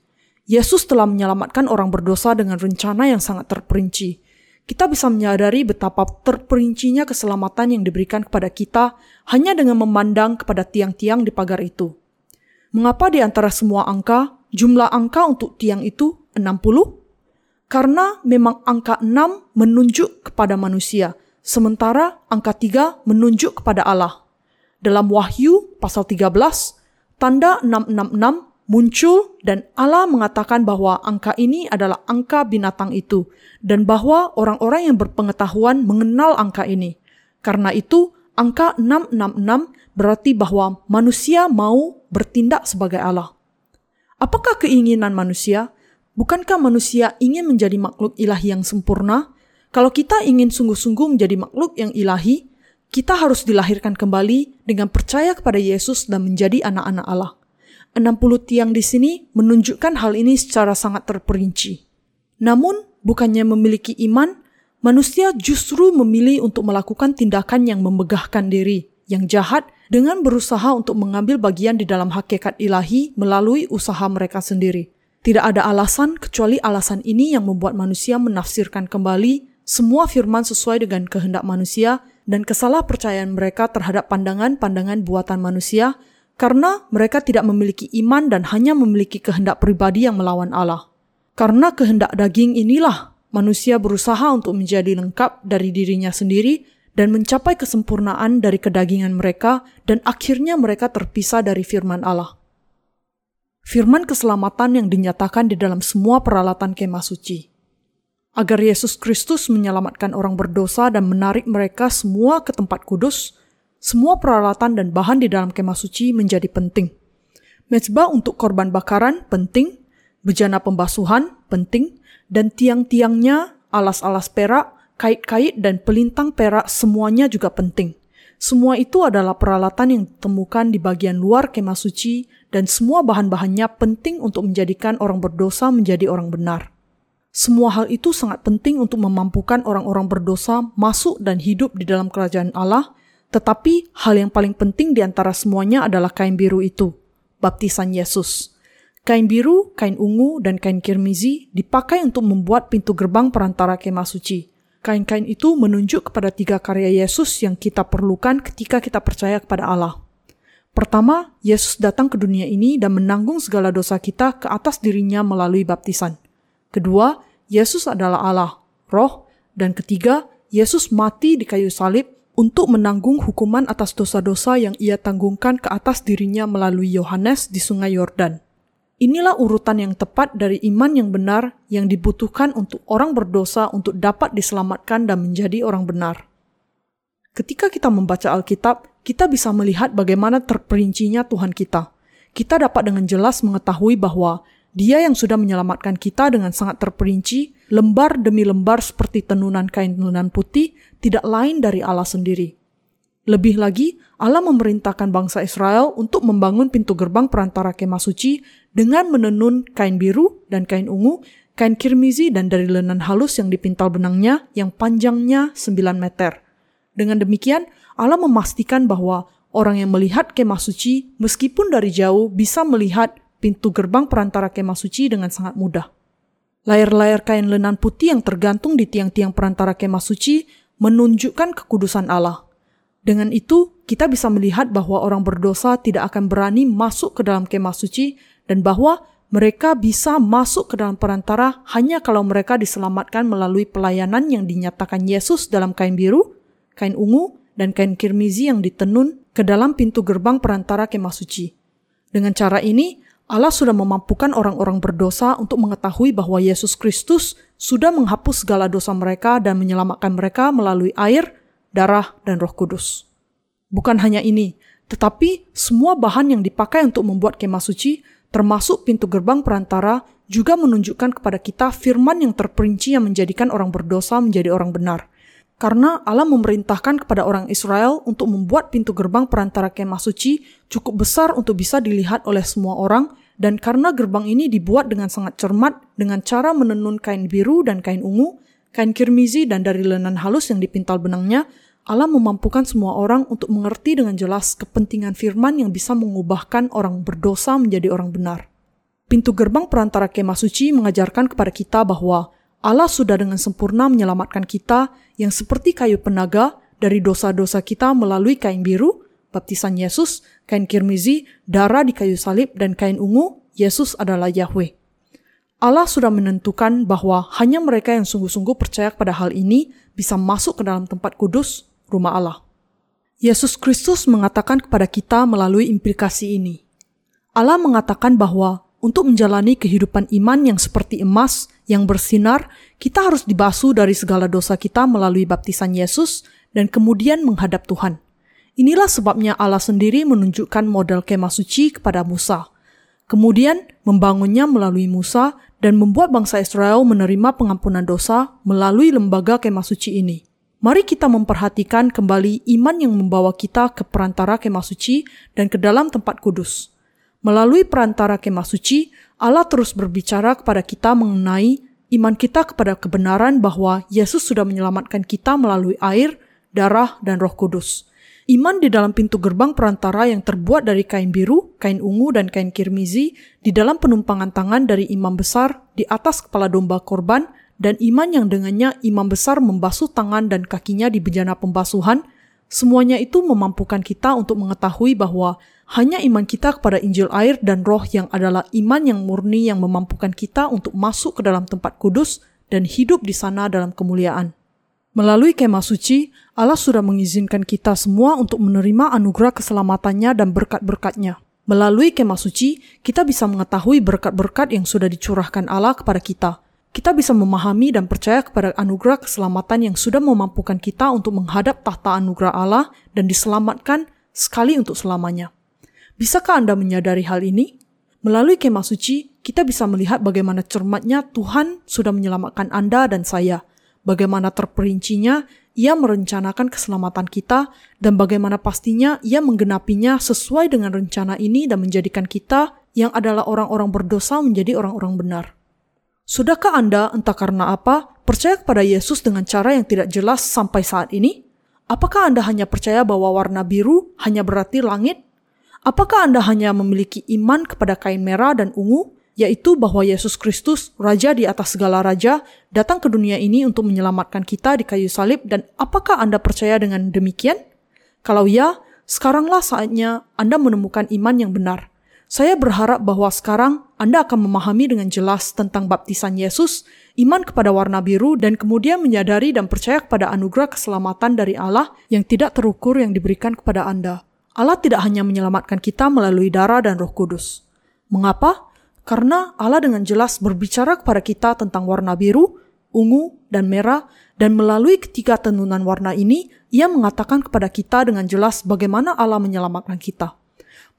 Yesus telah menyelamatkan orang berdosa dengan rencana yang sangat terperinci kita bisa menyadari betapa terperincinya keselamatan yang diberikan kepada kita hanya dengan memandang kepada tiang-tiang di pagar itu. Mengapa di antara semua angka, jumlah angka untuk tiang itu 60? Karena memang angka 6 menunjuk kepada manusia, sementara angka 3 menunjuk kepada Allah. Dalam Wahyu pasal 13, tanda 666 muncul dan Allah mengatakan bahwa angka ini adalah angka binatang itu dan bahwa orang-orang yang berpengetahuan mengenal angka ini. Karena itu, angka 666 berarti bahwa manusia mau bertindak sebagai Allah. Apakah keinginan manusia? Bukankah manusia ingin menjadi makhluk ilahi yang sempurna? Kalau kita ingin sungguh-sungguh menjadi makhluk yang ilahi, kita harus dilahirkan kembali dengan percaya kepada Yesus dan menjadi anak-anak Allah. 60 tiang di sini menunjukkan hal ini secara sangat terperinci. Namun, bukannya memiliki iman, manusia justru memilih untuk melakukan tindakan yang memegahkan diri, yang jahat, dengan berusaha untuk mengambil bagian di dalam hakikat ilahi melalui usaha mereka sendiri. Tidak ada alasan kecuali alasan ini yang membuat manusia menafsirkan kembali semua firman sesuai dengan kehendak manusia dan kesalahpercayaan mereka terhadap pandangan-pandangan buatan manusia karena mereka tidak memiliki iman dan hanya memiliki kehendak pribadi yang melawan Allah. Karena kehendak daging inilah manusia berusaha untuk menjadi lengkap dari dirinya sendiri dan mencapai kesempurnaan dari kedagingan mereka dan akhirnya mereka terpisah dari firman Allah. Firman keselamatan yang dinyatakan di dalam semua peralatan kemah suci. Agar Yesus Kristus menyelamatkan orang berdosa dan menarik mereka semua ke tempat kudus, semua peralatan dan bahan di dalam kemah suci menjadi penting. Mezbah untuk korban bakaran penting, bejana pembasuhan penting, dan tiang-tiangnya, alas-alas perak, kait-kait dan pelintang perak semuanya juga penting. Semua itu adalah peralatan yang ditemukan di bagian luar kemah suci dan semua bahan-bahannya penting untuk menjadikan orang berdosa menjadi orang benar. Semua hal itu sangat penting untuk memampukan orang-orang berdosa masuk dan hidup di dalam kerajaan Allah tetapi hal yang paling penting di antara semuanya adalah kain biru itu, baptisan Yesus. Kain biru, kain ungu, dan kain kirmizi dipakai untuk membuat pintu gerbang perantara kemah suci. Kain-kain itu menunjuk kepada tiga karya Yesus yang kita perlukan ketika kita percaya kepada Allah. Pertama, Yesus datang ke dunia ini dan menanggung segala dosa kita ke atas dirinya melalui baptisan. Kedua, Yesus adalah Allah, roh, dan ketiga, Yesus mati di kayu salib untuk menanggung hukuman atas dosa-dosa yang ia tanggungkan ke atas dirinya melalui Yohanes di Sungai Yordan. Inilah urutan yang tepat dari iman yang benar yang dibutuhkan untuk orang berdosa untuk dapat diselamatkan dan menjadi orang benar. Ketika kita membaca Alkitab, kita bisa melihat bagaimana terperincinya Tuhan kita. Kita dapat dengan jelas mengetahui bahwa dia yang sudah menyelamatkan kita dengan sangat terperinci, lembar demi lembar seperti tenunan kain tenunan putih, tidak lain dari Allah sendiri. Lebih lagi, Allah memerintahkan bangsa Israel untuk membangun pintu gerbang perantara kemah suci dengan menenun kain biru dan kain ungu, kain kirmizi dan dari lenan halus yang dipintal benangnya yang panjangnya 9 meter. Dengan demikian, Allah memastikan bahwa orang yang melihat kemah suci meskipun dari jauh bisa melihat pintu gerbang perantara kemah suci dengan sangat mudah. Layar-layar kain lenan putih yang tergantung di tiang-tiang perantara kemah suci menunjukkan kekudusan Allah. Dengan itu, kita bisa melihat bahwa orang berdosa tidak akan berani masuk ke dalam kemah suci dan bahwa mereka bisa masuk ke dalam perantara hanya kalau mereka diselamatkan melalui pelayanan yang dinyatakan Yesus dalam kain biru, kain ungu, dan kain kirmizi yang ditenun ke dalam pintu gerbang perantara kemah suci. Dengan cara ini, Allah sudah memampukan orang-orang berdosa untuk mengetahui bahwa Yesus Kristus sudah menghapus segala dosa mereka dan menyelamatkan mereka melalui air, darah, dan roh kudus. Bukan hanya ini, tetapi semua bahan yang dipakai untuk membuat kemah suci, termasuk pintu gerbang perantara, juga menunjukkan kepada kita firman yang terperinci yang menjadikan orang berdosa menjadi orang benar. Karena Allah memerintahkan kepada orang Israel untuk membuat pintu gerbang perantara kemah suci cukup besar untuk bisa dilihat oleh semua orang dan karena gerbang ini dibuat dengan sangat cermat dengan cara menenun kain biru dan kain ungu, kain kirmizi dan dari lenan halus yang dipintal benangnya, Allah memampukan semua orang untuk mengerti dengan jelas kepentingan firman yang bisa mengubahkan orang berdosa menjadi orang benar. Pintu gerbang perantara kemah suci mengajarkan kepada kita bahwa Allah sudah dengan sempurna menyelamatkan kita yang seperti kayu penaga dari dosa-dosa kita melalui kain biru, baptisan Yesus, kain kirmizi, darah di kayu salib, dan kain ungu, Yesus adalah Yahweh. Allah sudah menentukan bahwa hanya mereka yang sungguh-sungguh percaya pada hal ini bisa masuk ke dalam tempat kudus, rumah Allah. Yesus Kristus mengatakan kepada kita melalui implikasi ini, Allah mengatakan bahwa untuk menjalani kehidupan iman yang seperti emas yang bersinar, kita harus dibasuh dari segala dosa kita melalui baptisan Yesus dan kemudian menghadap Tuhan. Inilah sebabnya Allah sendiri menunjukkan model kemah suci kepada Musa. Kemudian membangunnya melalui Musa dan membuat bangsa Israel menerima pengampunan dosa melalui lembaga kemah suci ini. Mari kita memperhatikan kembali iman yang membawa kita ke perantara kemah suci dan ke dalam tempat kudus. Melalui perantara kemah suci, Allah terus berbicara kepada kita mengenai iman kita kepada kebenaran bahwa Yesus sudah menyelamatkan kita melalui air, darah, dan roh kudus. Iman di dalam pintu gerbang perantara yang terbuat dari kain biru, kain ungu, dan kain kirmizi, di dalam penumpangan tangan dari imam besar di atas kepala domba korban, dan iman yang dengannya imam besar membasuh tangan dan kakinya di bejana pembasuhan, semuanya itu memampukan kita untuk mengetahui bahwa hanya iman kita kepada Injil air dan roh yang adalah iman yang murni yang memampukan kita untuk masuk ke dalam tempat kudus dan hidup di sana dalam kemuliaan. Melalui kemah suci, Allah sudah mengizinkan kita semua untuk menerima anugerah keselamatannya dan berkat-berkatnya. Melalui kemah suci, kita bisa mengetahui berkat-berkat yang sudah dicurahkan Allah kepada kita. Kita bisa memahami dan percaya kepada anugerah keselamatan yang sudah memampukan kita untuk menghadap tahta anugerah Allah dan diselamatkan sekali untuk selamanya. Bisakah Anda menyadari hal ini? Melalui kemah suci, kita bisa melihat bagaimana cermatnya Tuhan sudah menyelamatkan Anda dan saya, bagaimana terperincinya ia merencanakan keselamatan kita, dan bagaimana pastinya ia menggenapinya sesuai dengan rencana ini dan menjadikan kita yang adalah orang-orang berdosa menjadi orang-orang benar. Sudahkah Anda, entah karena apa, percaya kepada Yesus dengan cara yang tidak jelas sampai saat ini? Apakah Anda hanya percaya bahwa warna biru hanya berarti langit Apakah Anda hanya memiliki iman kepada kain merah dan ungu, yaitu bahwa Yesus Kristus, Raja di atas segala raja, datang ke dunia ini untuk menyelamatkan kita di kayu salib, dan apakah Anda percaya dengan demikian? Kalau ya, sekaranglah saatnya Anda menemukan iman yang benar. Saya berharap bahwa sekarang Anda akan memahami dengan jelas tentang baptisan Yesus, iman kepada warna biru, dan kemudian menyadari dan percaya kepada anugerah keselamatan dari Allah yang tidak terukur yang diberikan kepada Anda. Allah tidak hanya menyelamatkan kita melalui darah dan roh kudus. Mengapa? Karena Allah dengan jelas berbicara kepada kita tentang warna biru, ungu, dan merah, dan melalui ketiga tenunan warna ini, ia mengatakan kepada kita dengan jelas bagaimana Allah menyelamatkan kita.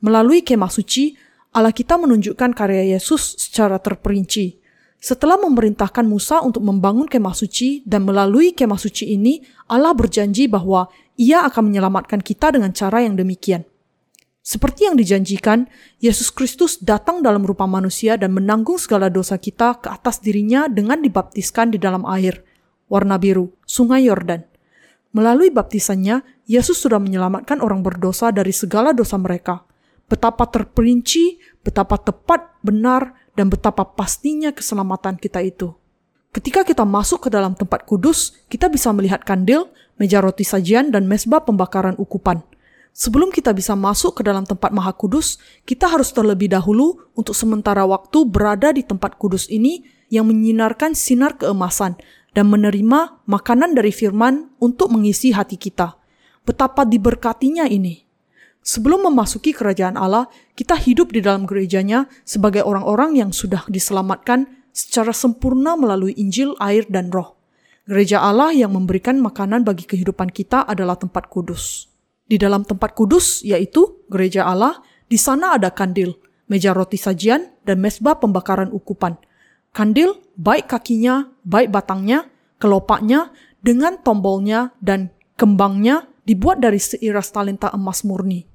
Melalui kemah suci, Allah kita menunjukkan karya Yesus secara terperinci. Setelah memerintahkan Musa untuk membangun kemah suci dan melalui kemah suci ini, Allah berjanji bahwa ia akan menyelamatkan kita dengan cara yang demikian. Seperti yang dijanjikan, Yesus Kristus datang dalam rupa manusia dan menanggung segala dosa kita ke atas dirinya dengan dibaptiskan di dalam air, warna biru, sungai Yordan. Melalui baptisannya, Yesus sudah menyelamatkan orang berdosa dari segala dosa mereka. Betapa terperinci, betapa tepat, benar, dan betapa pastinya keselamatan kita itu. Ketika kita masuk ke dalam tempat kudus, kita bisa melihat kandil, meja roti sajian, dan mesbah pembakaran ukupan. Sebelum kita bisa masuk ke dalam tempat maha kudus, kita harus terlebih dahulu untuk sementara waktu berada di tempat kudus ini yang menyinarkan sinar keemasan dan menerima makanan dari firman untuk mengisi hati kita. Betapa diberkatinya ini. Sebelum memasuki kerajaan Allah, kita hidup di dalam gerejanya sebagai orang-orang yang sudah diselamatkan secara sempurna melalui Injil, air, dan roh. Gereja Allah yang memberikan makanan bagi kehidupan kita adalah tempat kudus. Di dalam tempat kudus, yaitu gereja Allah, di sana ada kandil, meja roti sajian, dan mesbah pembakaran ukupan. Kandil, baik kakinya, baik batangnya, kelopaknya, dengan tombolnya dan kembangnya dibuat dari seiras talenta emas murni.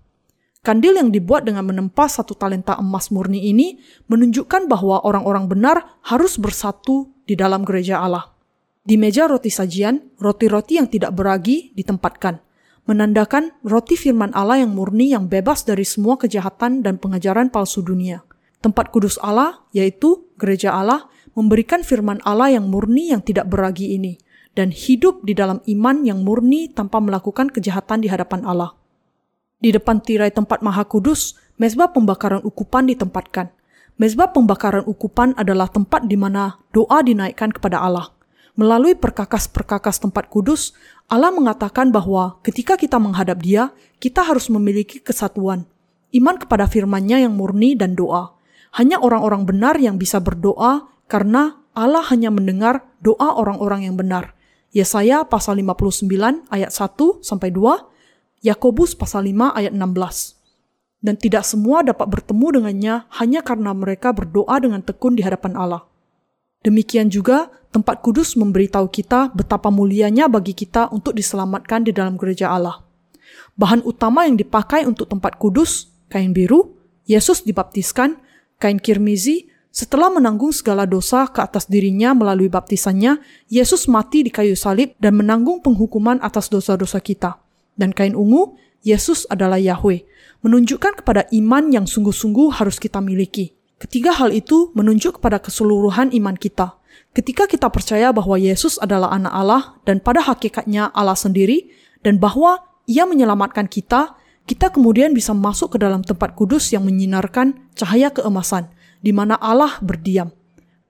Kandil yang dibuat dengan menempa satu talenta emas murni ini menunjukkan bahwa orang-orang benar harus bersatu di dalam gereja Allah. Di meja roti sajian, roti-roti yang tidak beragi ditempatkan, menandakan roti firman Allah yang murni yang bebas dari semua kejahatan dan pengajaran palsu dunia. Tempat kudus Allah, yaitu gereja Allah, memberikan firman Allah yang murni yang tidak beragi ini, dan hidup di dalam iman yang murni tanpa melakukan kejahatan di hadapan Allah. Di depan tirai tempat maha kudus, mezbah pembakaran ukupan ditempatkan. Mezbah pembakaran ukupan adalah tempat di mana doa dinaikkan kepada Allah. Melalui perkakas-perkakas tempat kudus, Allah mengatakan bahwa ketika kita menghadap Dia, kita harus memiliki kesatuan. iman kepada firman-Nya yang murni dan doa. Hanya orang-orang benar yang bisa berdoa karena Allah hanya mendengar doa orang-orang yang benar. Yesaya pasal 59 ayat 1 sampai 2, Yakobus pasal 5 ayat 16. Dan tidak semua dapat bertemu dengannya hanya karena mereka berdoa dengan tekun di hadapan Allah. Demikian juga tempat kudus memberitahu kita betapa mulianya bagi kita untuk diselamatkan di dalam gereja Allah. Bahan utama yang dipakai untuk tempat kudus, kain biru, Yesus dibaptiskan, kain kirmizi, setelah menanggung segala dosa ke atas dirinya melalui baptisannya, Yesus mati di kayu salib dan menanggung penghukuman atas dosa-dosa kita. Dan kain ungu, Yesus adalah Yahweh, menunjukkan kepada iman yang sungguh-sungguh harus kita miliki. Ketiga hal itu menunjuk kepada keseluruhan iman kita. Ketika kita percaya bahwa Yesus adalah anak Allah dan pada hakikatnya Allah sendiri, dan bahwa ia menyelamatkan kita, kita kemudian bisa masuk ke dalam tempat kudus yang menyinarkan cahaya keemasan, di mana Allah berdiam.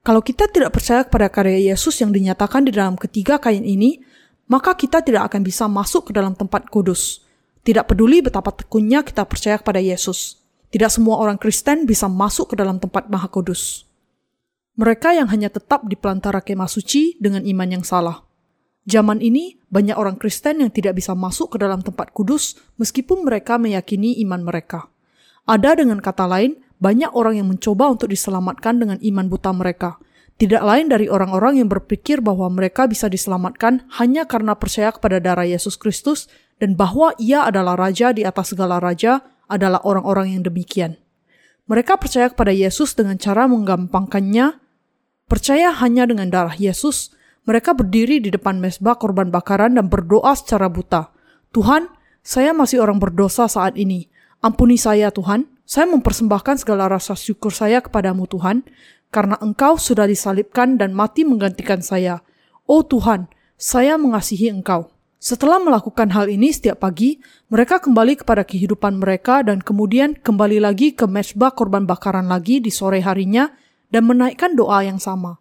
Kalau kita tidak percaya kepada karya Yesus yang dinyatakan di dalam ketiga kain ini, maka kita tidak akan bisa masuk ke dalam tempat kudus. Tidak peduli betapa tekunnya kita percaya kepada Yesus. Tidak semua orang Kristen bisa masuk ke dalam tempat maha kudus. Mereka yang hanya tetap di pelantara kemah suci dengan iman yang salah. Zaman ini, banyak orang Kristen yang tidak bisa masuk ke dalam tempat kudus meskipun mereka meyakini iman mereka. Ada dengan kata lain, banyak orang yang mencoba untuk diselamatkan dengan iman buta mereka. Tidak lain dari orang-orang yang berpikir bahwa mereka bisa diselamatkan hanya karena percaya kepada darah Yesus Kristus dan bahwa ia adalah raja di atas segala raja adalah orang-orang yang demikian. Mereka percaya kepada Yesus dengan cara menggampangkannya, percaya hanya dengan darah Yesus, mereka berdiri di depan mesbah korban bakaran dan berdoa secara buta. Tuhan, saya masih orang berdosa saat ini. Ampuni saya Tuhan, saya mempersembahkan segala rasa syukur saya kepadamu Tuhan, karena engkau sudah disalibkan dan mati menggantikan saya. Oh Tuhan, saya mengasihi engkau. Setelah melakukan hal ini setiap pagi, mereka kembali kepada kehidupan mereka dan kemudian kembali lagi ke mesbah korban bakaran lagi di sore harinya dan menaikkan doa yang sama.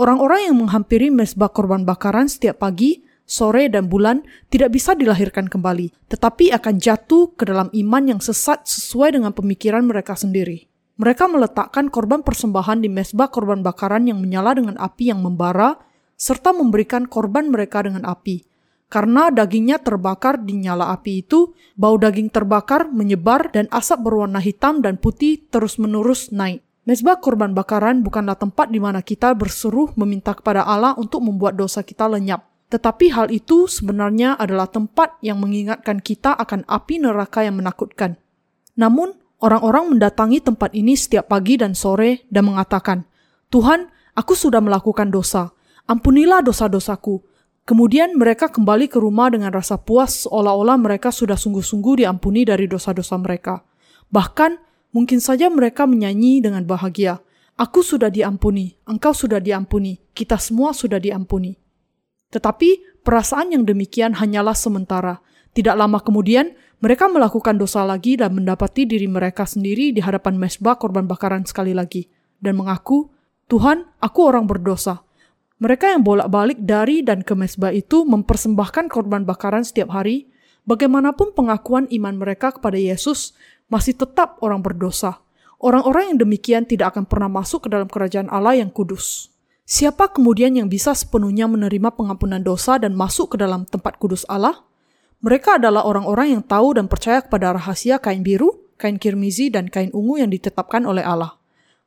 Orang-orang yang menghampiri mesbah korban bakaran setiap pagi, sore, dan bulan tidak bisa dilahirkan kembali, tetapi akan jatuh ke dalam iman yang sesat sesuai dengan pemikiran mereka sendiri. Mereka meletakkan korban persembahan di mesbah korban bakaran yang menyala dengan api yang membara, serta memberikan korban mereka dengan api karena dagingnya terbakar di nyala api itu, bau daging terbakar menyebar dan asap berwarna hitam dan putih terus-menerus naik. Mezbah korban bakaran bukanlah tempat di mana kita berseru meminta kepada Allah untuk membuat dosa kita lenyap. Tetapi hal itu sebenarnya adalah tempat yang mengingatkan kita akan api neraka yang menakutkan. Namun, orang-orang mendatangi tempat ini setiap pagi dan sore dan mengatakan, Tuhan, aku sudah melakukan dosa. Ampunilah dosa-dosaku Kemudian mereka kembali ke rumah dengan rasa puas seolah-olah mereka sudah sungguh-sungguh diampuni dari dosa-dosa mereka. Bahkan mungkin saja mereka menyanyi dengan bahagia, Aku sudah diampuni, engkau sudah diampuni, kita semua sudah diampuni. Tetapi perasaan yang demikian hanyalah sementara. Tidak lama kemudian, mereka melakukan dosa lagi dan mendapati diri mereka sendiri di hadapan mesbah korban bakaran sekali lagi, dan mengaku, Tuhan, aku orang berdosa, mereka yang bolak-balik dari dan ke mesbah itu mempersembahkan korban bakaran setiap hari, bagaimanapun pengakuan iman mereka kepada Yesus masih tetap orang berdosa. Orang-orang yang demikian tidak akan pernah masuk ke dalam kerajaan Allah yang kudus. Siapa kemudian yang bisa sepenuhnya menerima pengampunan dosa dan masuk ke dalam tempat kudus Allah? Mereka adalah orang-orang yang tahu dan percaya kepada rahasia kain biru, kain kirmizi, dan kain ungu yang ditetapkan oleh Allah.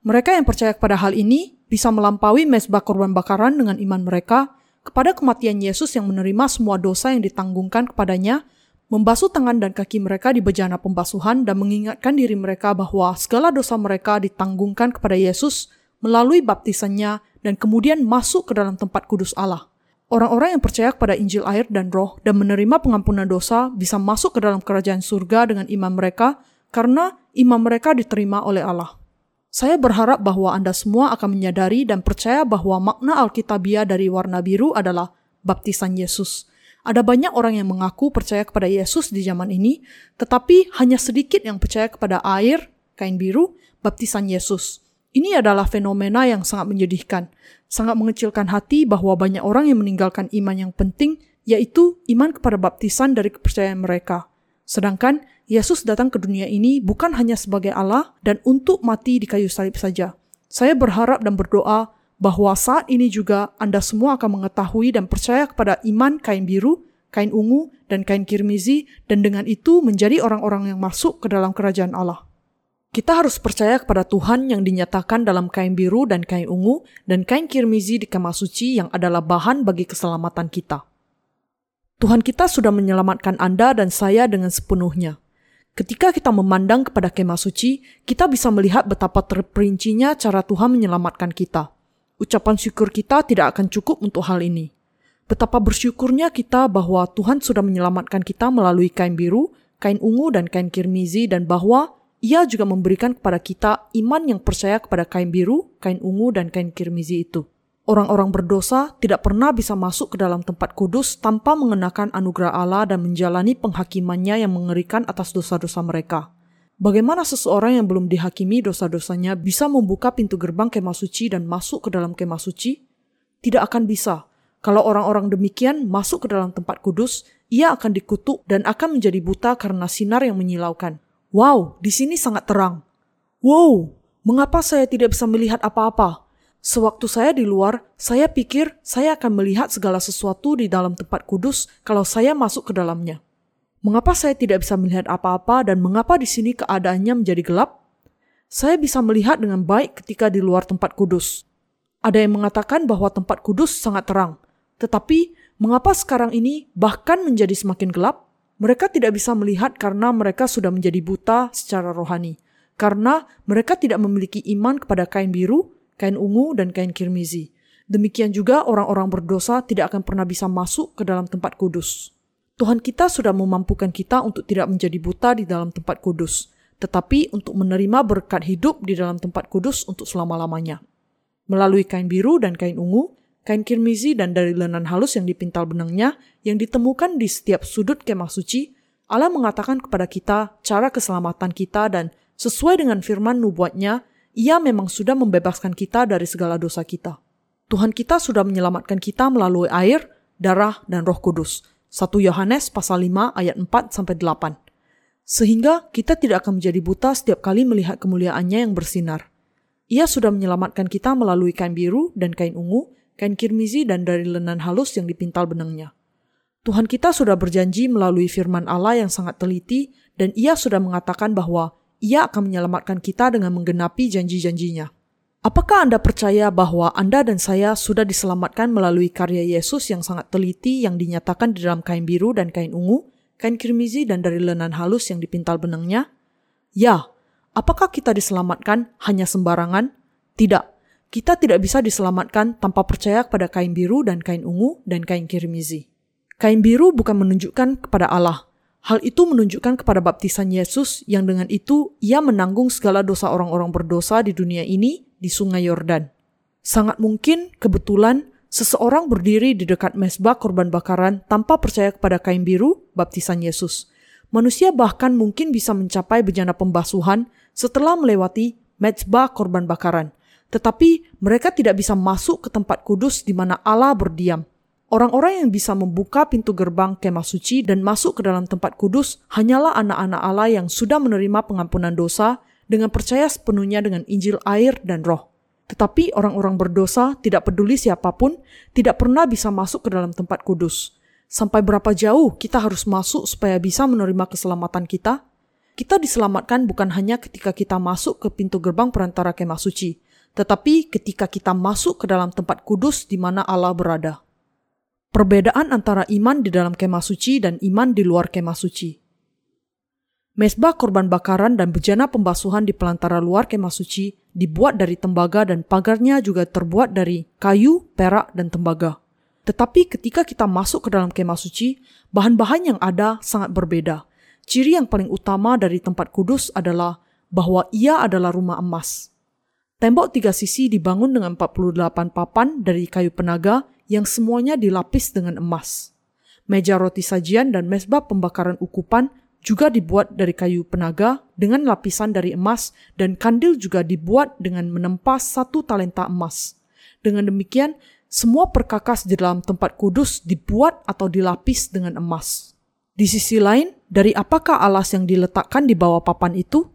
Mereka yang percaya kepada hal ini bisa melampaui mesbah korban bakaran dengan iman mereka kepada kematian Yesus yang menerima semua dosa yang ditanggungkan kepadanya, membasuh tangan dan kaki mereka di bejana pembasuhan dan mengingatkan diri mereka bahwa segala dosa mereka ditanggungkan kepada Yesus melalui baptisannya dan kemudian masuk ke dalam tempat kudus Allah. Orang-orang yang percaya kepada Injil air dan roh dan menerima pengampunan dosa bisa masuk ke dalam kerajaan surga dengan iman mereka karena iman mereka diterima oleh Allah. Saya berharap bahwa Anda semua akan menyadari dan percaya bahwa makna Alkitabiah dari warna biru adalah baptisan Yesus. Ada banyak orang yang mengaku percaya kepada Yesus di zaman ini, tetapi hanya sedikit yang percaya kepada air, kain biru, baptisan Yesus. Ini adalah fenomena yang sangat menyedihkan, sangat mengecilkan hati bahwa banyak orang yang meninggalkan iman yang penting, yaitu iman kepada baptisan dari kepercayaan mereka. Sedangkan Yesus datang ke dunia ini bukan hanya sebagai Allah dan untuk mati di kayu salib saja. Saya berharap dan berdoa bahwa saat ini juga Anda semua akan mengetahui dan percaya kepada iman kain biru, kain ungu, dan kain kirmizi, dan dengan itu menjadi orang-orang yang masuk ke dalam kerajaan Allah. Kita harus percaya kepada Tuhan yang dinyatakan dalam kain biru dan kain ungu, dan kain kirmizi di kemah suci yang adalah bahan bagi keselamatan kita. Tuhan kita sudah menyelamatkan Anda dan saya dengan sepenuhnya. Ketika kita memandang kepada kemah suci, kita bisa melihat betapa terperincinya cara Tuhan menyelamatkan kita. Ucapan syukur kita tidak akan cukup untuk hal ini. Betapa bersyukurnya kita bahwa Tuhan sudah menyelamatkan kita melalui kain biru, kain ungu, dan kain kirmizi, dan bahwa Ia juga memberikan kepada kita iman yang percaya kepada kain biru, kain ungu, dan kain kirmizi itu. Orang-orang berdosa tidak pernah bisa masuk ke dalam tempat kudus tanpa mengenakan anugerah Allah dan menjalani penghakimannya yang mengerikan atas dosa-dosa mereka. Bagaimana seseorang yang belum dihakimi dosa-dosanya bisa membuka pintu gerbang kemah suci dan masuk ke dalam kemah suci? Tidak akan bisa. Kalau orang-orang demikian masuk ke dalam tempat kudus, ia akan dikutuk dan akan menjadi buta karena sinar yang menyilaukan. Wow, di sini sangat terang. Wow, mengapa saya tidak bisa melihat apa-apa? Sewaktu saya di luar, saya pikir saya akan melihat segala sesuatu di dalam tempat kudus kalau saya masuk ke dalamnya. Mengapa saya tidak bisa melihat apa-apa dan mengapa di sini keadaannya menjadi gelap? Saya bisa melihat dengan baik ketika di luar tempat kudus. Ada yang mengatakan bahwa tempat kudus sangat terang, tetapi mengapa sekarang ini bahkan menjadi semakin gelap? Mereka tidak bisa melihat karena mereka sudah menjadi buta secara rohani, karena mereka tidak memiliki iman kepada kain biru kain ungu, dan kain kirmizi. Demikian juga orang-orang berdosa tidak akan pernah bisa masuk ke dalam tempat kudus. Tuhan kita sudah memampukan kita untuk tidak menjadi buta di dalam tempat kudus, tetapi untuk menerima berkat hidup di dalam tempat kudus untuk selama-lamanya. Melalui kain biru dan kain ungu, kain kirmizi dan dari lenan halus yang dipintal benangnya yang ditemukan di setiap sudut kemah suci, Allah mengatakan kepada kita cara keselamatan kita dan sesuai dengan firman nubuatnya, ia memang sudah membebaskan kita dari segala dosa kita. Tuhan kita sudah menyelamatkan kita melalui air, darah, dan roh kudus. 1 Yohanes pasal 5 ayat 4 sampai 8. Sehingga kita tidak akan menjadi buta setiap kali melihat kemuliaannya yang bersinar. Ia sudah menyelamatkan kita melalui kain biru dan kain ungu, kain kirmizi dan dari lenan halus yang dipintal benangnya. Tuhan kita sudah berjanji melalui firman Allah yang sangat teliti dan ia sudah mengatakan bahwa ia akan menyelamatkan kita dengan menggenapi janji-janjinya. Apakah Anda percaya bahwa Anda dan saya sudah diselamatkan melalui karya Yesus yang sangat teliti yang dinyatakan di dalam kain biru dan kain ungu, kain kirmizi dan dari lenan halus yang dipintal benangnya? Ya, apakah kita diselamatkan hanya sembarangan? Tidak, kita tidak bisa diselamatkan tanpa percaya kepada kain biru dan kain ungu dan kain kirmizi. Kain biru bukan menunjukkan kepada Allah, Hal itu menunjukkan kepada baptisan Yesus yang dengan itu ia menanggung segala dosa orang-orang berdosa di dunia ini di sungai Yordan. Sangat mungkin kebetulan seseorang berdiri di dekat mesbah korban bakaran tanpa percaya kepada kain biru baptisan Yesus. Manusia bahkan mungkin bisa mencapai bejana pembasuhan setelah melewati mesbah korban bakaran. Tetapi mereka tidak bisa masuk ke tempat kudus di mana Allah berdiam Orang-orang yang bisa membuka pintu gerbang kemah suci dan masuk ke dalam tempat kudus hanyalah anak-anak Allah yang sudah menerima pengampunan dosa dengan percaya sepenuhnya dengan Injil air dan roh. Tetapi orang-orang berdosa tidak peduli siapa pun tidak pernah bisa masuk ke dalam tempat kudus. Sampai berapa jauh kita harus masuk supaya bisa menerima keselamatan kita? Kita diselamatkan bukan hanya ketika kita masuk ke pintu gerbang perantara kemah suci, tetapi ketika kita masuk ke dalam tempat kudus di mana Allah berada. Perbedaan antara iman di dalam kemah suci dan iman di luar kemah suci. Mesbah korban bakaran dan bejana pembasuhan di pelantara luar kemah suci dibuat dari tembaga dan pagarnya juga terbuat dari kayu, perak, dan tembaga. Tetapi ketika kita masuk ke dalam kemah suci, bahan-bahan yang ada sangat berbeda. Ciri yang paling utama dari tempat kudus adalah bahwa ia adalah rumah emas. Tembok tiga sisi dibangun dengan 48 papan dari kayu penaga yang semuanya dilapis dengan emas. Meja roti sajian dan mesbah pembakaran ukupan juga dibuat dari kayu penaga dengan lapisan dari emas dan kandil juga dibuat dengan menempa satu talenta emas. Dengan demikian, semua perkakas di dalam tempat kudus dibuat atau dilapis dengan emas. Di sisi lain, dari apakah alas yang diletakkan di bawah papan itu?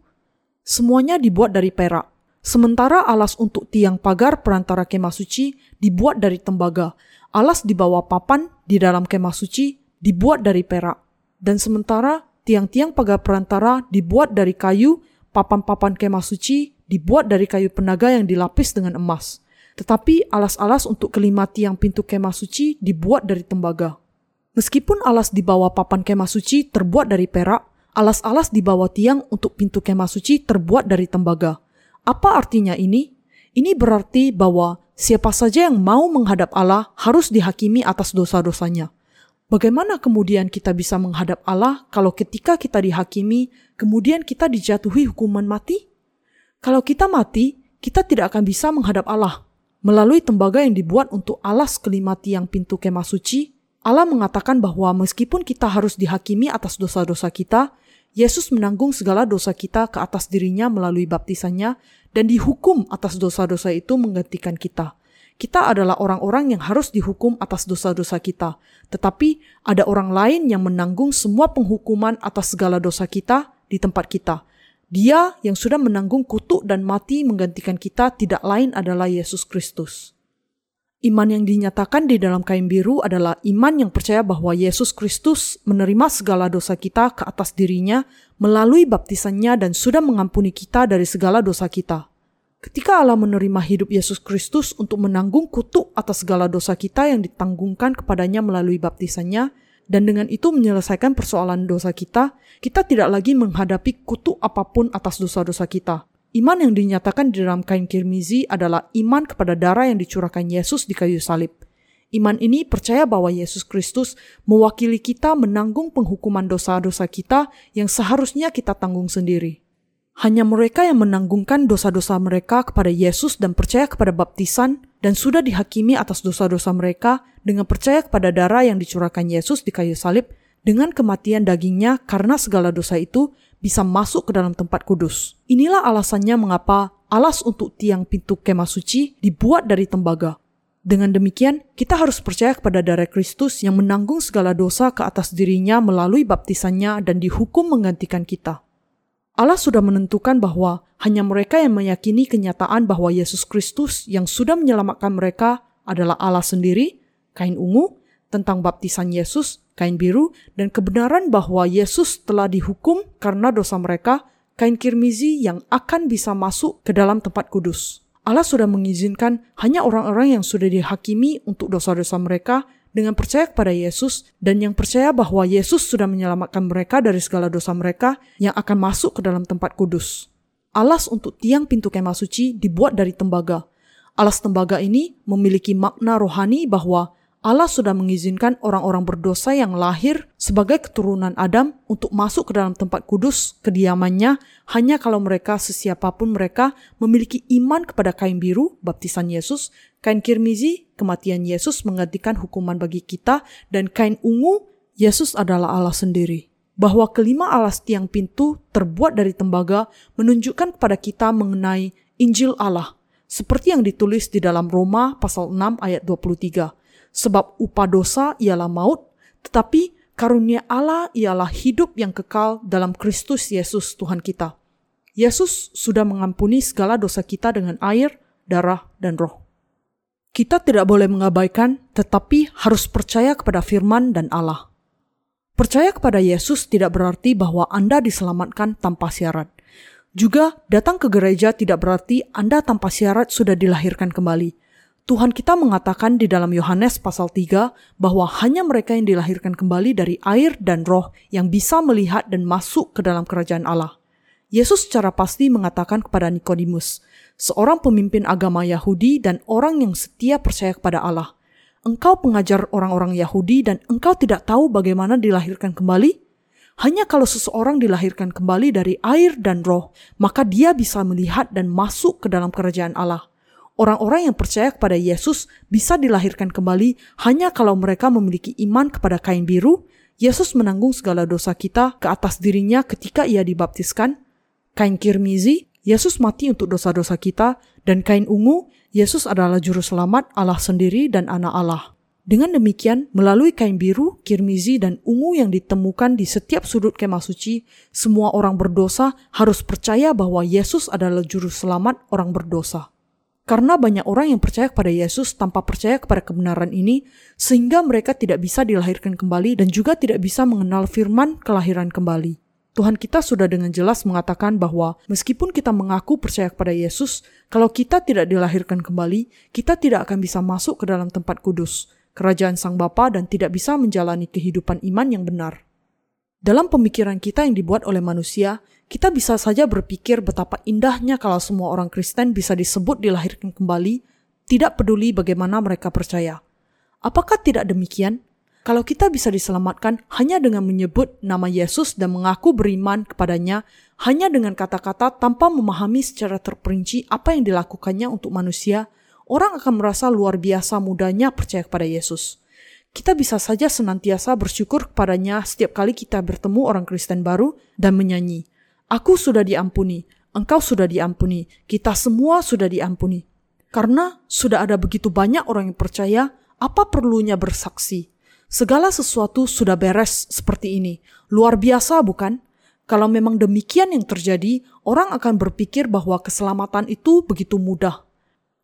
Semuanya dibuat dari perak. Sementara alas untuk tiang pagar perantara kemah suci dibuat dari tembaga. Alas di bawah papan di dalam kemah suci dibuat dari perak. Dan sementara tiang-tiang pagar perantara dibuat dari kayu, papan-papan kemah suci dibuat dari kayu penaga yang dilapis dengan emas. Tetapi alas-alas untuk kelima tiang pintu kemah suci dibuat dari tembaga. Meskipun alas di bawah papan kemah suci terbuat dari perak, alas-alas di bawah tiang untuk pintu kemah suci terbuat dari tembaga. Apa artinya ini? Ini berarti bahwa siapa saja yang mau menghadap Allah harus dihakimi atas dosa-dosanya. Bagaimana kemudian kita bisa menghadap Allah kalau ketika kita dihakimi, kemudian kita dijatuhi hukuman mati? Kalau kita mati, kita tidak akan bisa menghadap Allah. Melalui tembaga yang dibuat untuk alas kelima tiang pintu kemah suci, Allah mengatakan bahwa meskipun kita harus dihakimi atas dosa-dosa kita, Yesus menanggung segala dosa kita ke atas dirinya melalui baptisannya dan dihukum atas dosa-dosa itu menggantikan kita. Kita adalah orang-orang yang harus dihukum atas dosa-dosa kita, tetapi ada orang lain yang menanggung semua penghukuman atas segala dosa kita di tempat kita. Dia yang sudah menanggung kutuk dan mati menggantikan kita tidak lain adalah Yesus Kristus. Iman yang dinyatakan di dalam kain biru adalah iman yang percaya bahwa Yesus Kristus menerima segala dosa kita ke atas dirinya melalui baptisannya dan sudah mengampuni kita dari segala dosa kita. Ketika Allah menerima hidup Yesus Kristus untuk menanggung kutuk atas segala dosa kita yang ditanggungkan kepadanya melalui baptisannya, dan dengan itu menyelesaikan persoalan dosa kita, kita tidak lagi menghadapi kutuk apa pun atas dosa-dosa kita. Iman yang dinyatakan di dalam kain kirmizi adalah iman kepada darah yang dicurahkan Yesus di kayu salib. Iman ini percaya bahwa Yesus Kristus mewakili kita menanggung penghukuman dosa-dosa kita yang seharusnya kita tanggung sendiri. Hanya mereka yang menanggungkan dosa-dosa mereka kepada Yesus dan percaya kepada baptisan dan sudah dihakimi atas dosa-dosa mereka dengan percaya kepada darah yang dicurahkan Yesus di kayu salib dengan kematian dagingnya karena segala dosa itu bisa masuk ke dalam tempat kudus. Inilah alasannya mengapa alas untuk tiang pintu kemah suci dibuat dari tembaga. Dengan demikian, kita harus percaya kepada darah Kristus yang menanggung segala dosa ke atas dirinya melalui baptisannya dan dihukum menggantikan kita. Allah sudah menentukan bahwa hanya mereka yang meyakini kenyataan bahwa Yesus Kristus yang sudah menyelamatkan mereka adalah Allah sendiri, kain ungu, tentang baptisan Yesus, kain biru, dan kebenaran bahwa Yesus telah dihukum karena dosa mereka, kain kirmizi yang akan bisa masuk ke dalam tempat kudus. Allah sudah mengizinkan hanya orang-orang yang sudah dihakimi untuk dosa-dosa mereka dengan percaya kepada Yesus dan yang percaya bahwa Yesus sudah menyelamatkan mereka dari segala dosa mereka yang akan masuk ke dalam tempat kudus. Alas untuk tiang pintu kemah suci dibuat dari tembaga. Alas tembaga ini memiliki makna rohani bahwa Allah sudah mengizinkan orang-orang berdosa yang lahir sebagai keturunan Adam untuk masuk ke dalam tempat kudus kediamannya hanya kalau mereka sesiapapun mereka memiliki iman kepada kain biru, baptisan Yesus, kain kirmizi, kematian Yesus menggantikan hukuman bagi kita, dan kain ungu, Yesus adalah Allah sendiri. Bahwa kelima alas tiang pintu terbuat dari tembaga menunjukkan kepada kita mengenai Injil Allah, seperti yang ditulis di dalam Roma pasal 6 ayat 23 sebab upah dosa ialah maut, tetapi karunia Allah ialah hidup yang kekal dalam Kristus Yesus Tuhan kita. Yesus sudah mengampuni segala dosa kita dengan air, darah, dan roh. Kita tidak boleh mengabaikan, tetapi harus percaya kepada firman dan Allah. Percaya kepada Yesus tidak berarti bahwa Anda diselamatkan tanpa syarat. Juga, datang ke gereja tidak berarti Anda tanpa syarat sudah dilahirkan kembali Tuhan kita mengatakan di dalam Yohanes pasal 3 bahwa hanya mereka yang dilahirkan kembali dari air dan roh yang bisa melihat dan masuk ke dalam kerajaan Allah. Yesus secara pasti mengatakan kepada Nikodemus, seorang pemimpin agama Yahudi dan orang yang setia percaya kepada Allah, "Engkau pengajar orang-orang Yahudi dan engkau tidak tahu bagaimana dilahirkan kembali?" Hanya kalau seseorang dilahirkan kembali dari air dan roh, maka dia bisa melihat dan masuk ke dalam kerajaan Allah. Orang-orang yang percaya kepada Yesus bisa dilahirkan kembali hanya kalau mereka memiliki iman kepada kain biru. Yesus menanggung segala dosa kita ke atas dirinya ketika ia dibaptiskan. Kain kirmizi, Yesus mati untuk dosa-dosa kita. Dan kain ungu, Yesus adalah juru selamat Allah sendiri dan anak Allah. Dengan demikian, melalui kain biru, kirmizi, dan ungu yang ditemukan di setiap sudut kemah suci, semua orang berdosa harus percaya bahwa Yesus adalah juru selamat orang berdosa. Karena banyak orang yang percaya kepada Yesus tanpa percaya kepada kebenaran ini, sehingga mereka tidak bisa dilahirkan kembali dan juga tidak bisa mengenal firman kelahiran kembali. Tuhan kita sudah dengan jelas mengatakan bahwa meskipun kita mengaku percaya kepada Yesus, kalau kita tidak dilahirkan kembali, kita tidak akan bisa masuk ke dalam tempat kudus kerajaan Sang Bapa dan tidak bisa menjalani kehidupan iman yang benar. Dalam pemikiran kita yang dibuat oleh manusia, kita bisa saja berpikir betapa indahnya kalau semua orang Kristen bisa disebut dilahirkan kembali, tidak peduli bagaimana mereka percaya. Apakah tidak demikian? Kalau kita bisa diselamatkan hanya dengan menyebut nama Yesus dan mengaku beriman kepadanya, hanya dengan kata-kata tanpa memahami secara terperinci apa yang dilakukannya untuk manusia, orang akan merasa luar biasa mudahnya percaya kepada Yesus. Kita bisa saja senantiasa bersyukur kepadanya setiap kali kita bertemu orang Kristen baru dan menyanyi, Aku sudah diampuni, engkau sudah diampuni, kita semua sudah diampuni. Karena sudah ada begitu banyak orang yang percaya, apa perlunya bersaksi? Segala sesuatu sudah beres seperti ini. Luar biasa bukan? Kalau memang demikian yang terjadi, orang akan berpikir bahwa keselamatan itu begitu mudah.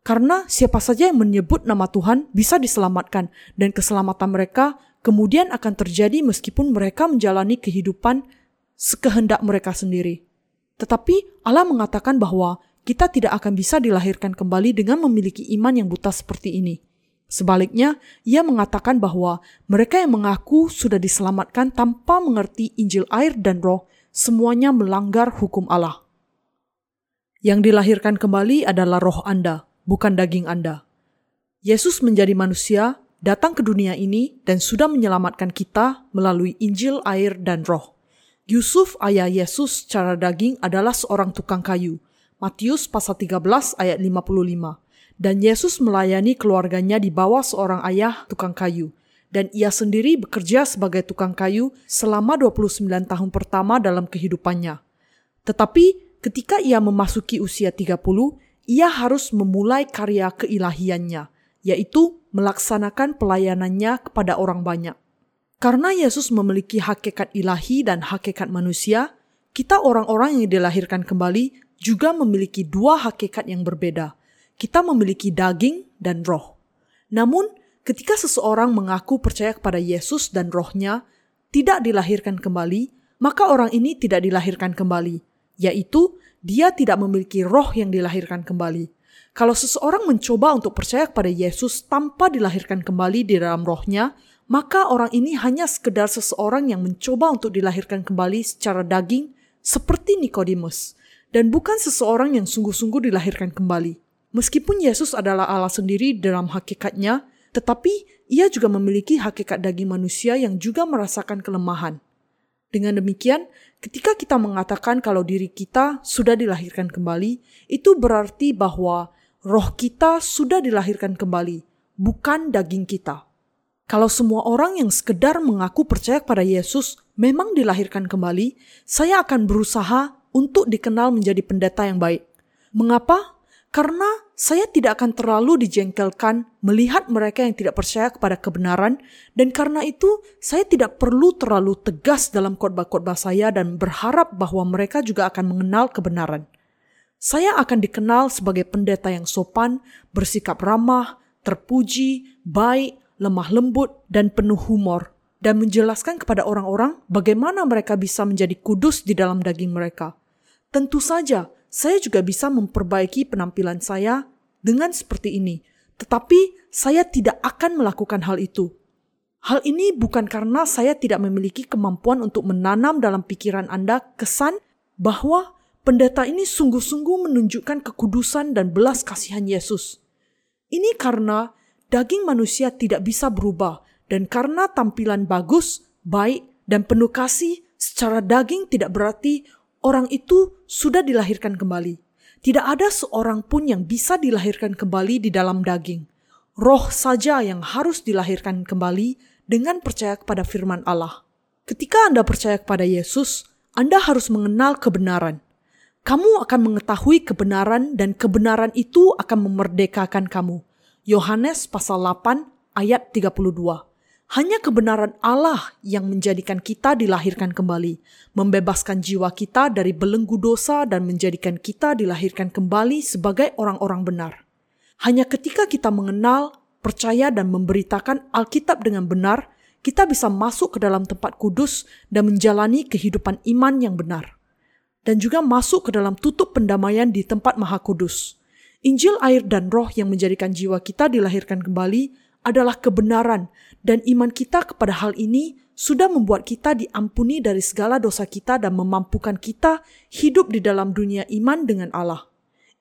Karena siapa saja yang menyebut nama Tuhan bisa diselamatkan dan keselamatan mereka kemudian akan terjadi meskipun mereka menjalani kehidupan sekehendak mereka sendiri. Tetapi Allah mengatakan bahwa kita tidak akan bisa dilahirkan kembali dengan memiliki iman yang buta seperti ini. Sebaliknya, ia mengatakan bahwa mereka yang mengaku sudah diselamatkan tanpa mengerti Injil air dan roh, semuanya melanggar hukum Allah. Yang dilahirkan kembali adalah roh Anda, bukan daging Anda. Yesus menjadi manusia, datang ke dunia ini, dan sudah menyelamatkan kita melalui Injil, air, dan roh. Yusuf ayah Yesus secara daging adalah seorang tukang kayu. Matius pasal 13 ayat 55. Dan Yesus melayani keluarganya di bawah seorang ayah tukang kayu. Dan ia sendiri bekerja sebagai tukang kayu selama 29 tahun pertama dalam kehidupannya. Tetapi ketika ia memasuki usia 30, ia harus memulai karya keilahiannya, yaitu melaksanakan pelayanannya kepada orang banyak. Karena Yesus memiliki hakikat ilahi dan hakikat manusia, kita orang-orang yang dilahirkan kembali juga memiliki dua hakikat yang berbeda. Kita memiliki daging dan roh. Namun, ketika seseorang mengaku percaya kepada Yesus dan rohnya, tidak dilahirkan kembali, maka orang ini tidak dilahirkan kembali, yaitu dia tidak memiliki roh yang dilahirkan kembali. Kalau seseorang mencoba untuk percaya kepada Yesus tanpa dilahirkan kembali di dalam rohnya, maka orang ini hanya sekedar seseorang yang mencoba untuk dilahirkan kembali secara daging seperti Nikodemus dan bukan seseorang yang sungguh-sungguh dilahirkan kembali. Meskipun Yesus adalah Allah sendiri dalam hakikatnya, tetapi ia juga memiliki hakikat daging manusia yang juga merasakan kelemahan. Dengan demikian, ketika kita mengatakan kalau diri kita sudah dilahirkan kembali, itu berarti bahwa roh kita sudah dilahirkan kembali, bukan daging kita. Kalau semua orang yang sekedar mengaku percaya kepada Yesus memang dilahirkan kembali, saya akan berusaha untuk dikenal menjadi pendeta yang baik. Mengapa? Karena saya tidak akan terlalu dijengkelkan melihat mereka yang tidak percaya kepada kebenaran, dan karena itu saya tidak perlu terlalu tegas dalam khotbah-khotbah saya dan berharap bahwa mereka juga akan mengenal kebenaran. Saya akan dikenal sebagai pendeta yang sopan, bersikap ramah, terpuji, baik, lemah lembut, dan penuh humor, dan menjelaskan kepada orang-orang bagaimana mereka bisa menjadi kudus di dalam daging mereka. Tentu saja, saya juga bisa memperbaiki penampilan saya dengan seperti ini, tetapi saya tidak akan melakukan hal itu. Hal ini bukan karena saya tidak memiliki kemampuan untuk menanam dalam pikiran Anda kesan bahwa pendeta ini sungguh-sungguh menunjukkan kekudusan dan belas kasihan Yesus. Ini karena daging manusia tidak bisa berubah dan karena tampilan bagus, baik, dan penuh kasih secara daging tidak berarti orang itu sudah dilahirkan kembali. Tidak ada seorang pun yang bisa dilahirkan kembali di dalam daging. Roh saja yang harus dilahirkan kembali dengan percaya kepada firman Allah. Ketika Anda percaya kepada Yesus, Anda harus mengenal kebenaran. Kamu akan mengetahui kebenaran dan kebenaran itu akan memerdekakan kamu. Yohanes pasal 8 ayat 32. Hanya kebenaran Allah yang menjadikan kita dilahirkan kembali, membebaskan jiwa kita dari belenggu dosa dan menjadikan kita dilahirkan kembali sebagai orang-orang benar. Hanya ketika kita mengenal, percaya dan memberitakan Alkitab dengan benar, kita bisa masuk ke dalam tempat kudus dan menjalani kehidupan iman yang benar. Dan juga masuk ke dalam tutup pendamaian di tempat maha kudus. Injil air dan roh yang menjadikan jiwa kita dilahirkan kembali adalah kebenaran dan iman kita kepada hal ini sudah membuat kita diampuni dari segala dosa kita dan memampukan kita hidup di dalam dunia iman dengan Allah.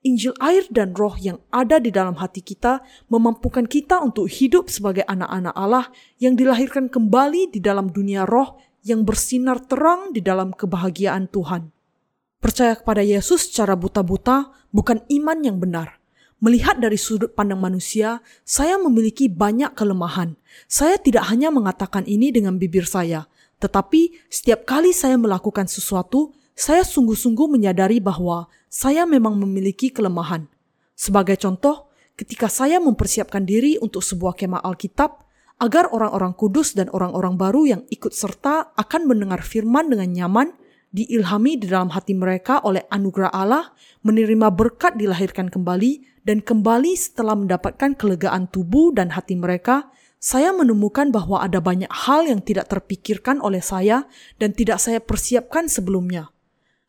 Injil air dan roh yang ada di dalam hati kita memampukan kita untuk hidup sebagai anak-anak Allah yang dilahirkan kembali di dalam dunia roh yang bersinar terang di dalam kebahagiaan Tuhan. Percaya kepada Yesus secara buta-buta bukan iman yang benar. Melihat dari sudut pandang manusia, saya memiliki banyak kelemahan. Saya tidak hanya mengatakan ini dengan bibir saya, tetapi setiap kali saya melakukan sesuatu, saya sungguh-sungguh menyadari bahwa saya memang memiliki kelemahan. Sebagai contoh, ketika saya mempersiapkan diri untuk sebuah kemah Alkitab, agar orang-orang kudus dan orang-orang baru yang ikut serta akan mendengar firman dengan nyaman, diilhami di dalam hati mereka oleh anugerah Allah, menerima berkat dilahirkan kembali, dan kembali setelah mendapatkan kelegaan tubuh dan hati mereka, saya menemukan bahwa ada banyak hal yang tidak terpikirkan oleh saya dan tidak saya persiapkan sebelumnya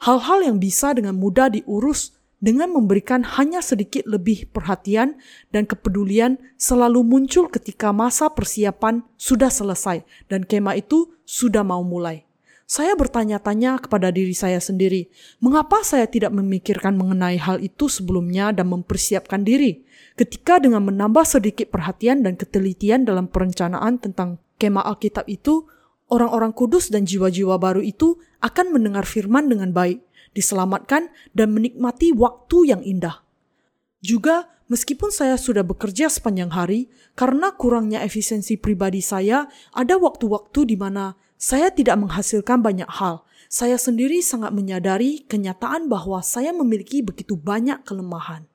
hal-hal yang bisa dengan mudah diurus dengan memberikan hanya sedikit lebih perhatian dan kepedulian selalu muncul ketika masa persiapan sudah selesai dan kema itu sudah mau mulai. Saya bertanya-tanya kepada diri saya sendiri, mengapa saya tidak memikirkan mengenai hal itu sebelumnya dan mempersiapkan diri? Ketika dengan menambah sedikit perhatian dan ketelitian dalam perencanaan tentang kema Alkitab itu, orang-orang kudus dan jiwa-jiwa baru itu akan mendengar firman dengan baik, diselamatkan, dan menikmati waktu yang indah. Juga, meskipun saya sudah bekerja sepanjang hari, karena kurangnya efisiensi pribadi saya, ada waktu-waktu di mana saya tidak menghasilkan banyak hal. Saya sendiri sangat menyadari kenyataan bahwa saya memiliki begitu banyak kelemahan.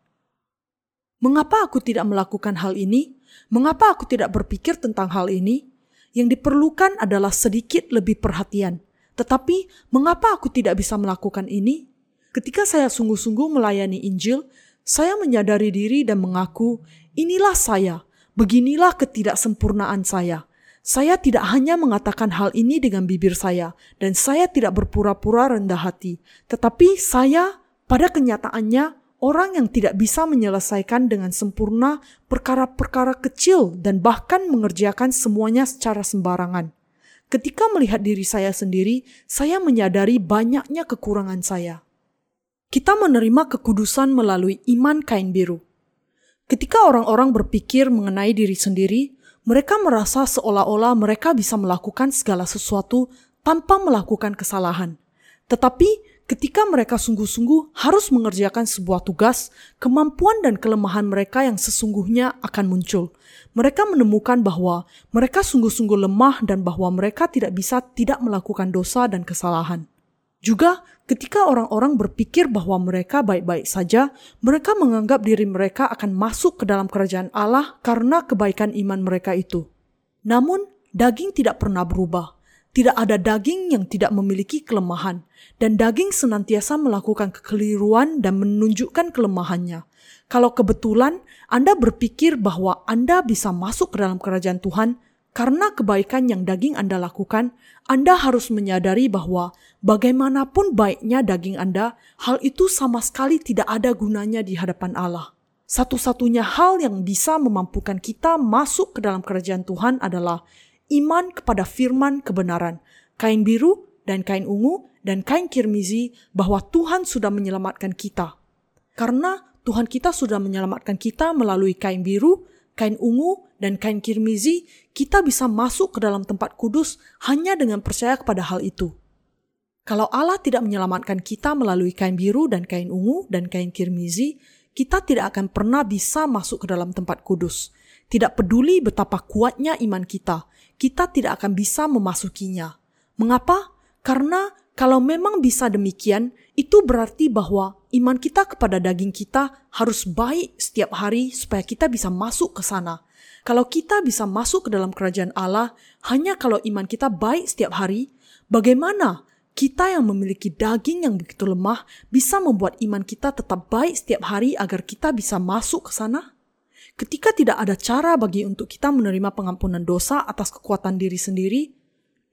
Mengapa aku tidak melakukan hal ini? Mengapa aku tidak berpikir tentang hal ini? Yang diperlukan adalah sedikit lebih perhatian. Tetapi, mengapa aku tidak bisa melakukan ini? Ketika saya sungguh-sungguh melayani Injil, saya menyadari diri dan mengaku, "Inilah saya, beginilah ketidaksempurnaan saya." Saya tidak hanya mengatakan hal ini dengan bibir saya, dan saya tidak berpura-pura rendah hati, tetapi saya, pada kenyataannya, orang yang tidak bisa menyelesaikan dengan sempurna perkara-perkara kecil dan bahkan mengerjakan semuanya secara sembarangan. Ketika melihat diri saya sendiri, saya menyadari banyaknya kekurangan saya. Kita menerima kekudusan melalui iman kain biru. Ketika orang-orang berpikir mengenai diri sendiri, mereka merasa seolah-olah mereka bisa melakukan segala sesuatu tanpa melakukan kesalahan. Tetapi ketika mereka sungguh-sungguh harus mengerjakan sebuah tugas, kemampuan dan kelemahan mereka yang sesungguhnya akan muncul. Mereka menemukan bahwa mereka sungguh-sungguh lemah dan bahwa mereka tidak bisa tidak melakukan dosa dan kesalahan. Juga, ketika orang-orang berpikir bahwa mereka baik-baik saja, mereka menganggap diri mereka akan masuk ke dalam kerajaan Allah karena kebaikan iman mereka itu. Namun, daging tidak pernah berubah tidak ada daging yang tidak memiliki kelemahan, dan daging senantiasa melakukan kekeliruan dan menunjukkan kelemahannya. Kalau kebetulan Anda berpikir bahwa Anda bisa masuk ke dalam kerajaan Tuhan karena kebaikan yang daging Anda lakukan, Anda harus menyadari bahwa bagaimanapun baiknya daging Anda, hal itu sama sekali tidak ada gunanya di hadapan Allah. Satu-satunya hal yang bisa memampukan kita masuk ke dalam kerajaan Tuhan adalah iman kepada firman kebenaran, kain biru dan kain ungu dan kain kirmizi bahwa Tuhan sudah menyelamatkan kita. Karena Tuhan kita sudah menyelamatkan kita melalui kain biru, kain ungu, dan kain kirmizi, kita bisa masuk ke dalam tempat kudus hanya dengan percaya kepada hal itu. Kalau Allah tidak menyelamatkan kita melalui kain biru dan kain ungu dan kain kirmizi, kita tidak akan pernah bisa masuk ke dalam tempat kudus. Tidak peduli betapa kuatnya iman kita, kita tidak akan bisa memasukinya. Mengapa? Karena kalau memang bisa demikian, itu berarti bahwa iman kita kepada daging kita harus baik setiap hari supaya kita bisa masuk ke sana. Kalau kita bisa masuk ke dalam kerajaan Allah hanya kalau iman kita baik setiap hari, bagaimana kita yang memiliki daging yang begitu lemah bisa membuat iman kita tetap baik setiap hari agar kita bisa masuk ke sana? Ketika tidak ada cara bagi untuk kita menerima pengampunan dosa atas kekuatan diri sendiri,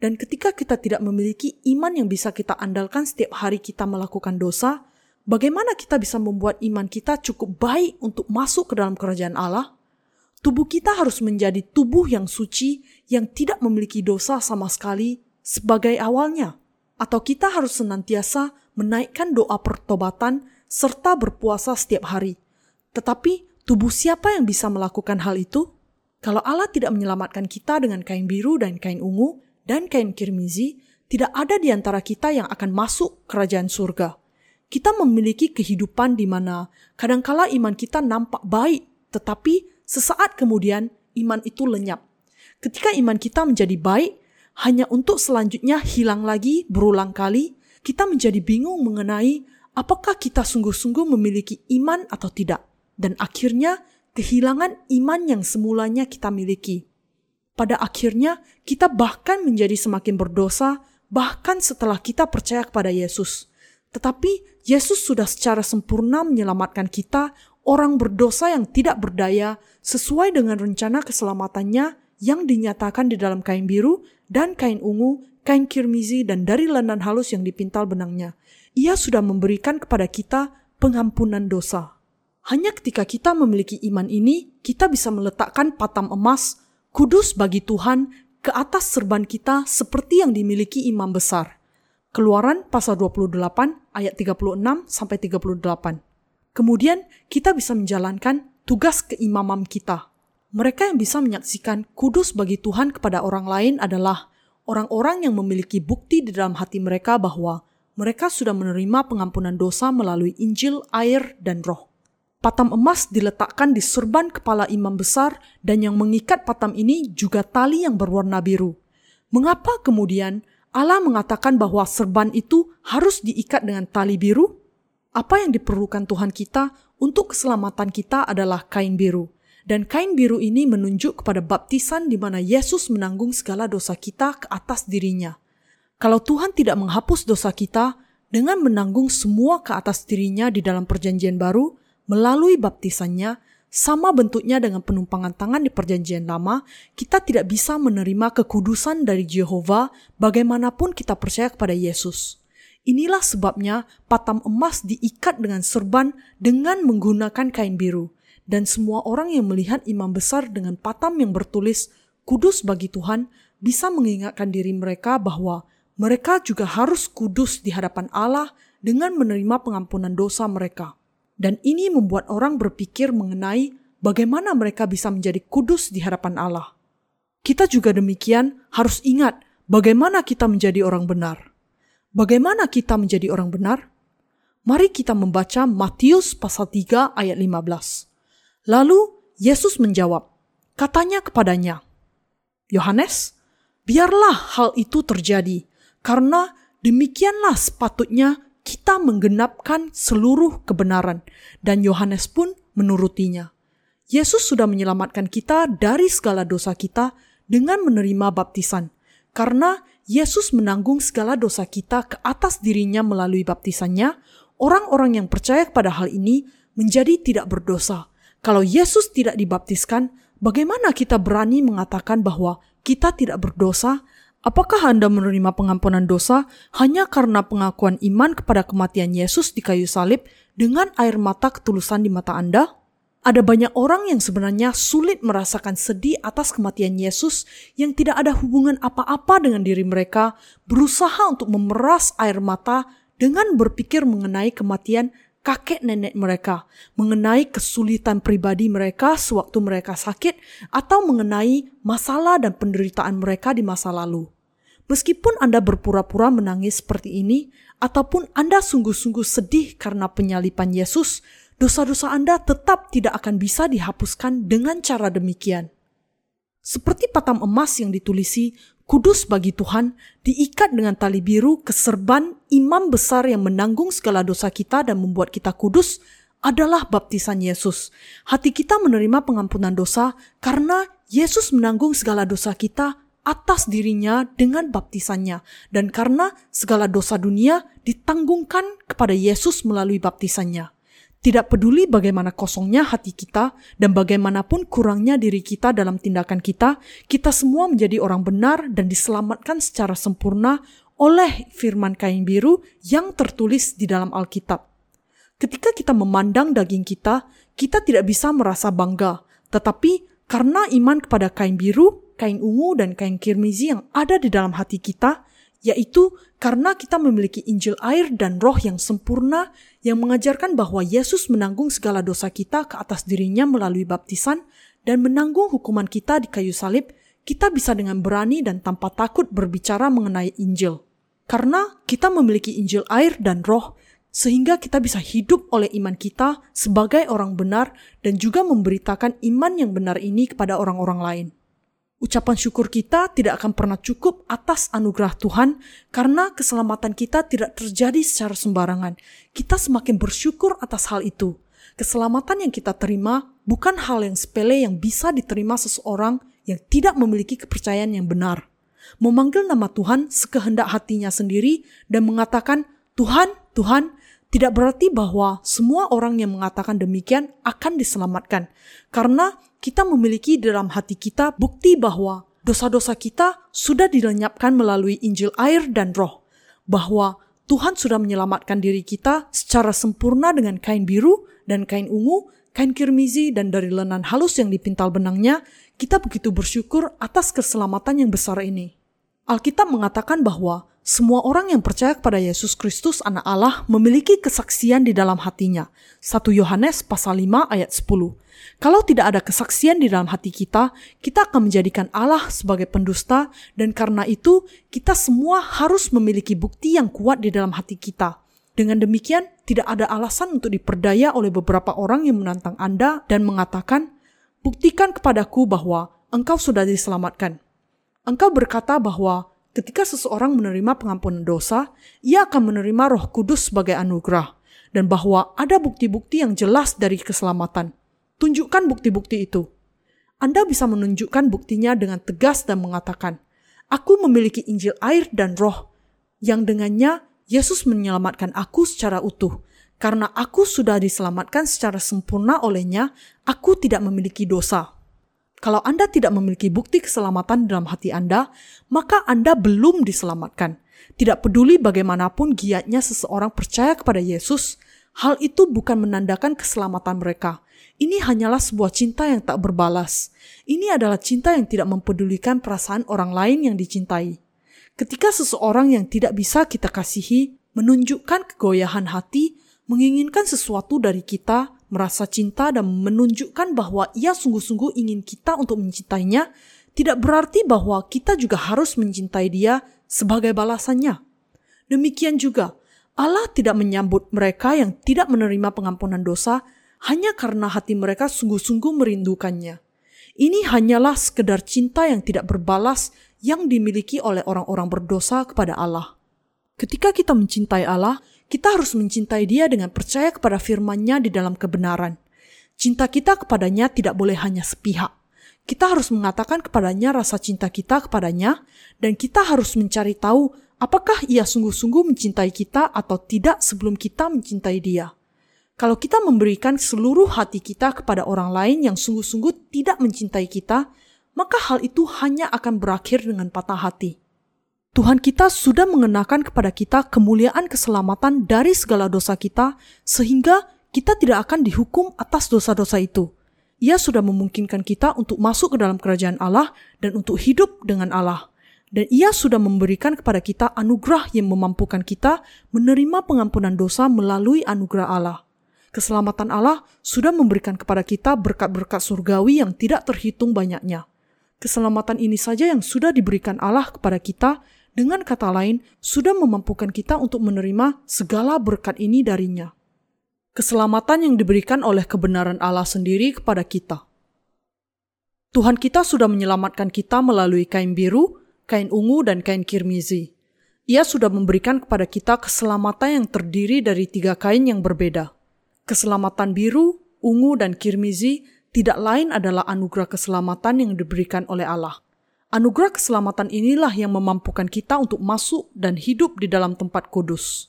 dan ketika kita tidak memiliki iman yang bisa kita andalkan setiap hari kita melakukan dosa, bagaimana kita bisa membuat iman kita cukup baik untuk masuk ke dalam kerajaan Allah? Tubuh kita harus menjadi tubuh yang suci, yang tidak memiliki dosa sama sekali sebagai awalnya. Atau kita harus senantiasa menaikkan doa pertobatan serta berpuasa setiap hari. Tetapi Tubuh siapa yang bisa melakukan hal itu? Kalau Allah tidak menyelamatkan kita dengan kain biru dan kain ungu dan kain kirmizi, tidak ada di antara kita yang akan masuk kerajaan surga. Kita memiliki kehidupan di mana kadangkala iman kita nampak baik, tetapi sesaat kemudian iman itu lenyap. Ketika iman kita menjadi baik, hanya untuk selanjutnya hilang lagi berulang kali, kita menjadi bingung mengenai apakah kita sungguh-sungguh memiliki iman atau tidak dan akhirnya kehilangan iman yang semulanya kita miliki. Pada akhirnya, kita bahkan menjadi semakin berdosa, bahkan setelah kita percaya kepada Yesus. Tetapi Yesus sudah secara sempurna menyelamatkan kita, orang berdosa yang tidak berdaya, sesuai dengan rencana keselamatannya yang dinyatakan di dalam kain biru dan kain ungu, kain kirmizi, dan dari lenan halus yang dipintal benangnya. Ia sudah memberikan kepada kita pengampunan dosa. Hanya ketika kita memiliki iman ini, kita bisa meletakkan patam emas kudus bagi Tuhan ke atas serban kita seperti yang dimiliki imam besar. Keluaran pasal 28 ayat 36 sampai 38. Kemudian kita bisa menjalankan tugas keimaman kita. Mereka yang bisa menyaksikan kudus bagi Tuhan kepada orang lain adalah orang-orang yang memiliki bukti di dalam hati mereka bahwa mereka sudah menerima pengampunan dosa melalui Injil, air, dan Roh. Patam emas diletakkan di serban kepala imam besar dan yang mengikat patam ini juga tali yang berwarna biru. Mengapa kemudian Allah mengatakan bahwa serban itu harus diikat dengan tali biru? Apa yang diperlukan Tuhan kita untuk keselamatan kita adalah kain biru. Dan kain biru ini menunjuk kepada baptisan di mana Yesus menanggung segala dosa kita ke atas dirinya. Kalau Tuhan tidak menghapus dosa kita dengan menanggung semua ke atas dirinya di dalam perjanjian baru, melalui baptisannya, sama bentuknya dengan penumpangan tangan di perjanjian lama, kita tidak bisa menerima kekudusan dari Jehovah bagaimanapun kita percaya kepada Yesus. Inilah sebabnya patam emas diikat dengan serban dengan menggunakan kain biru. Dan semua orang yang melihat imam besar dengan patam yang bertulis kudus bagi Tuhan bisa mengingatkan diri mereka bahwa mereka juga harus kudus di hadapan Allah dengan menerima pengampunan dosa mereka. Dan ini membuat orang berpikir mengenai bagaimana mereka bisa menjadi kudus di hadapan Allah. Kita juga demikian harus ingat bagaimana kita menjadi orang benar. Bagaimana kita menjadi orang benar? Mari kita membaca Matius pasal 3 ayat 15. Lalu Yesus menjawab, katanya kepadanya, Yohanes, biarlah hal itu terjadi, karena demikianlah sepatutnya kita menggenapkan seluruh kebenaran, dan Yohanes pun menurutinya. Yesus sudah menyelamatkan kita dari segala dosa kita dengan menerima baptisan, karena Yesus menanggung segala dosa kita ke atas dirinya melalui baptisannya. Orang-orang yang percaya kepada hal ini menjadi tidak berdosa. Kalau Yesus tidak dibaptiskan, bagaimana kita berani mengatakan bahwa kita tidak berdosa Apakah Anda menerima pengampunan dosa hanya karena pengakuan iman kepada kematian Yesus di kayu salib dengan air mata ketulusan di mata Anda? Ada banyak orang yang sebenarnya sulit merasakan sedih atas kematian Yesus yang tidak ada hubungan apa-apa dengan diri mereka, berusaha untuk memeras air mata dengan berpikir mengenai kematian kakek nenek mereka, mengenai kesulitan pribadi mereka sewaktu mereka sakit, atau mengenai masalah dan penderitaan mereka di masa lalu. Meskipun Anda berpura-pura menangis seperti ini, ataupun Anda sungguh-sungguh sedih karena penyalipan Yesus, dosa-dosa Anda tetap tidak akan bisa dihapuskan dengan cara demikian. Seperti patam emas yang ditulisi, kudus bagi Tuhan, diikat dengan tali biru ke serban imam besar yang menanggung segala dosa kita dan membuat kita kudus, adalah baptisan Yesus. Hati kita menerima pengampunan dosa karena Yesus menanggung segala dosa kita atas dirinya dengan baptisannya. Dan karena segala dosa dunia ditanggungkan kepada Yesus melalui baptisannya. Tidak peduli bagaimana kosongnya hati kita dan bagaimanapun kurangnya diri kita dalam tindakan kita, kita semua menjadi orang benar dan diselamatkan secara sempurna oleh firman kain biru yang tertulis di dalam Alkitab. Ketika kita memandang daging kita, kita tidak bisa merasa bangga, tetapi karena iman kepada kain biru, kain ungu, dan kain kirmizi yang ada di dalam hati kita, yaitu karena kita memiliki Injil air dan roh yang sempurna yang mengajarkan bahwa Yesus menanggung segala dosa kita ke atas dirinya melalui baptisan dan menanggung hukuman kita di kayu salib, kita bisa dengan berani dan tanpa takut berbicara mengenai Injil. Karena kita memiliki Injil air dan roh, sehingga kita bisa hidup oleh iman kita sebagai orang benar dan juga memberitakan iman yang benar ini kepada orang-orang lain. Ucapan syukur kita tidak akan pernah cukup atas anugerah Tuhan karena keselamatan kita tidak terjadi secara sembarangan. Kita semakin bersyukur atas hal itu. Keselamatan yang kita terima bukan hal yang sepele yang bisa diterima seseorang yang tidak memiliki kepercayaan yang benar. Memanggil nama Tuhan sekehendak hatinya sendiri dan mengatakan, Tuhan, Tuhan, tidak berarti bahwa semua orang yang mengatakan demikian akan diselamatkan. Karena kita memiliki dalam hati kita bukti bahwa dosa-dosa kita sudah dilenyapkan melalui Injil air dan roh. Bahwa Tuhan sudah menyelamatkan diri kita secara sempurna dengan kain biru dan kain ungu, kain kirmizi dan dari lenan halus yang dipintal benangnya, kita begitu bersyukur atas keselamatan yang besar ini. Alkitab mengatakan bahwa semua orang yang percaya kepada Yesus Kristus anak Allah memiliki kesaksian di dalam hatinya. 1 Yohanes pasal 5 ayat 10. Kalau tidak ada kesaksian di dalam hati kita, kita akan menjadikan Allah sebagai pendusta dan karena itu kita semua harus memiliki bukti yang kuat di dalam hati kita. Dengan demikian, tidak ada alasan untuk diperdaya oleh beberapa orang yang menantang Anda dan mengatakan, "Buktikan kepadaku bahwa engkau sudah diselamatkan." Engkau berkata bahwa ketika seseorang menerima pengampunan dosa, ia akan menerima Roh Kudus sebagai anugerah, dan bahwa ada bukti-bukti yang jelas dari keselamatan. Tunjukkan bukti-bukti itu. Anda bisa menunjukkan buktinya dengan tegas dan mengatakan, "Aku memiliki Injil air dan Roh, yang dengannya Yesus menyelamatkan aku secara utuh." Karena aku sudah diselamatkan secara sempurna olehnya, aku tidak memiliki dosa. Kalau Anda tidak memiliki bukti keselamatan dalam hati Anda, maka Anda belum diselamatkan. Tidak peduli bagaimanapun giatnya seseorang percaya kepada Yesus, hal itu bukan menandakan keselamatan mereka. Ini hanyalah sebuah cinta yang tak berbalas. Ini adalah cinta yang tidak mempedulikan perasaan orang lain yang dicintai. Ketika seseorang yang tidak bisa kita kasihi menunjukkan kegoyahan hati, menginginkan sesuatu dari kita, merasa cinta dan menunjukkan bahwa ia sungguh-sungguh ingin kita untuk mencintainya, tidak berarti bahwa kita juga harus mencintai dia sebagai balasannya. Demikian juga, Allah tidak menyambut mereka yang tidak menerima pengampunan dosa hanya karena hati mereka sungguh-sungguh merindukannya. Ini hanyalah sekedar cinta yang tidak berbalas yang dimiliki oleh orang-orang berdosa kepada Allah. Ketika kita mencintai Allah, kita harus mencintai dia dengan percaya kepada firman-Nya di dalam kebenaran. Cinta kita kepadanya tidak boleh hanya sepihak. Kita harus mengatakan kepadanya rasa cinta kita kepadanya, dan kita harus mencari tahu apakah ia sungguh-sungguh mencintai kita atau tidak sebelum kita mencintai dia. Kalau kita memberikan seluruh hati kita kepada orang lain yang sungguh-sungguh tidak mencintai kita, maka hal itu hanya akan berakhir dengan patah hati. Tuhan kita sudah mengenakan kepada kita kemuliaan keselamatan dari segala dosa kita, sehingga kita tidak akan dihukum atas dosa-dosa itu. Ia sudah memungkinkan kita untuk masuk ke dalam kerajaan Allah dan untuk hidup dengan Allah. Dan ia sudah memberikan kepada kita anugerah yang memampukan kita menerima pengampunan dosa melalui anugerah Allah. Keselamatan Allah sudah memberikan kepada kita berkat-berkat surgawi yang tidak terhitung banyaknya. Keselamatan ini saja yang sudah diberikan Allah kepada kita dengan kata lain, sudah memampukan kita untuk menerima segala berkat ini darinya. Keselamatan yang diberikan oleh kebenaran Allah sendiri kepada kita. Tuhan kita sudah menyelamatkan kita melalui kain biru, kain ungu, dan kain kirmizi. Ia sudah memberikan kepada kita keselamatan yang terdiri dari tiga kain yang berbeda. Keselamatan biru, ungu, dan kirmizi tidak lain adalah anugerah keselamatan yang diberikan oleh Allah. Anugerah keselamatan inilah yang memampukan kita untuk masuk dan hidup di dalam tempat kudus.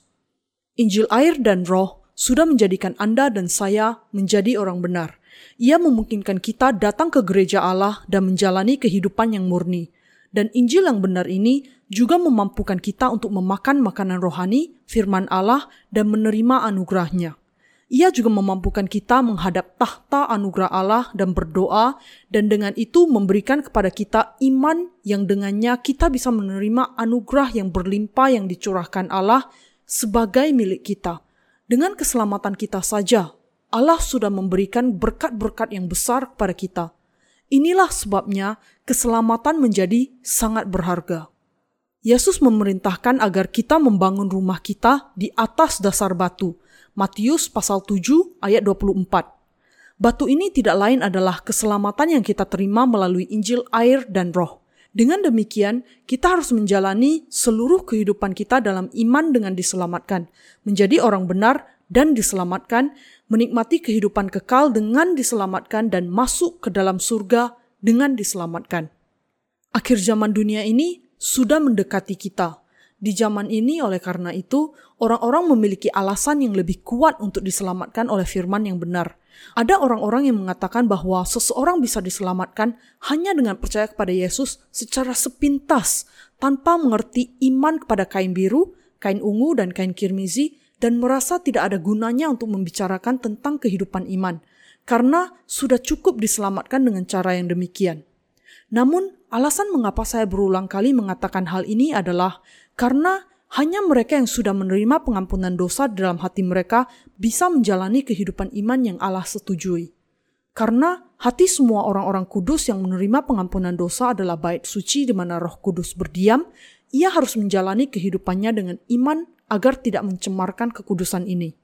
Injil air dan roh sudah menjadikan Anda dan saya menjadi orang benar. Ia memungkinkan kita datang ke gereja Allah dan menjalani kehidupan yang murni. Dan Injil yang benar ini juga memampukan kita untuk memakan makanan rohani, firman Allah, dan menerima anugerahnya. Ia juga memampukan kita menghadap tahta anugerah Allah dan berdoa, dan dengan itu memberikan kepada kita iman yang dengannya kita bisa menerima anugerah yang berlimpah yang dicurahkan Allah sebagai milik kita. Dengan keselamatan kita saja, Allah sudah memberikan berkat-berkat yang besar kepada kita. Inilah sebabnya keselamatan menjadi sangat berharga. Yesus memerintahkan agar kita membangun rumah kita di atas dasar batu, Matius pasal 7 ayat 24. Batu ini tidak lain adalah keselamatan yang kita terima melalui Injil air dan roh. Dengan demikian, kita harus menjalani seluruh kehidupan kita dalam iman dengan diselamatkan, menjadi orang benar dan diselamatkan, menikmati kehidupan kekal dengan diselamatkan dan masuk ke dalam surga dengan diselamatkan. Akhir zaman dunia ini sudah mendekati kita. Di zaman ini, oleh karena itu, orang-orang memiliki alasan yang lebih kuat untuk diselamatkan oleh firman yang benar. Ada orang-orang yang mengatakan bahwa seseorang bisa diselamatkan hanya dengan percaya kepada Yesus secara sepintas, tanpa mengerti iman kepada kain biru, kain ungu, dan kain kirmizi, dan merasa tidak ada gunanya untuk membicarakan tentang kehidupan iman, karena sudah cukup diselamatkan dengan cara yang demikian. Namun, alasan mengapa saya berulang kali mengatakan hal ini adalah karena hanya mereka yang sudah menerima pengampunan dosa dalam hati mereka bisa menjalani kehidupan iman yang Allah setujui. Karena hati semua orang-orang kudus yang menerima pengampunan dosa adalah bait suci di mana roh kudus berdiam, ia harus menjalani kehidupannya dengan iman agar tidak mencemarkan kekudusan ini.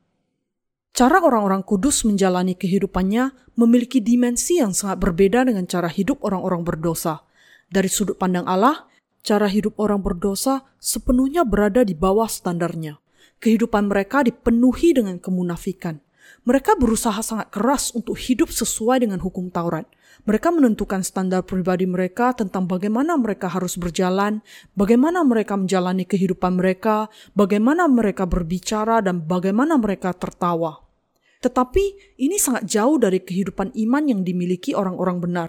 Cara orang-orang kudus menjalani kehidupannya memiliki dimensi yang sangat berbeda dengan cara hidup orang-orang berdosa. Dari sudut pandang Allah, cara hidup orang berdosa sepenuhnya berada di bawah standarnya. Kehidupan mereka dipenuhi dengan kemunafikan. Mereka berusaha sangat keras untuk hidup sesuai dengan hukum Taurat. Mereka menentukan standar pribadi mereka tentang bagaimana mereka harus berjalan, bagaimana mereka menjalani kehidupan mereka, bagaimana mereka berbicara, dan bagaimana mereka tertawa. Tetapi ini sangat jauh dari kehidupan iman yang dimiliki orang-orang benar.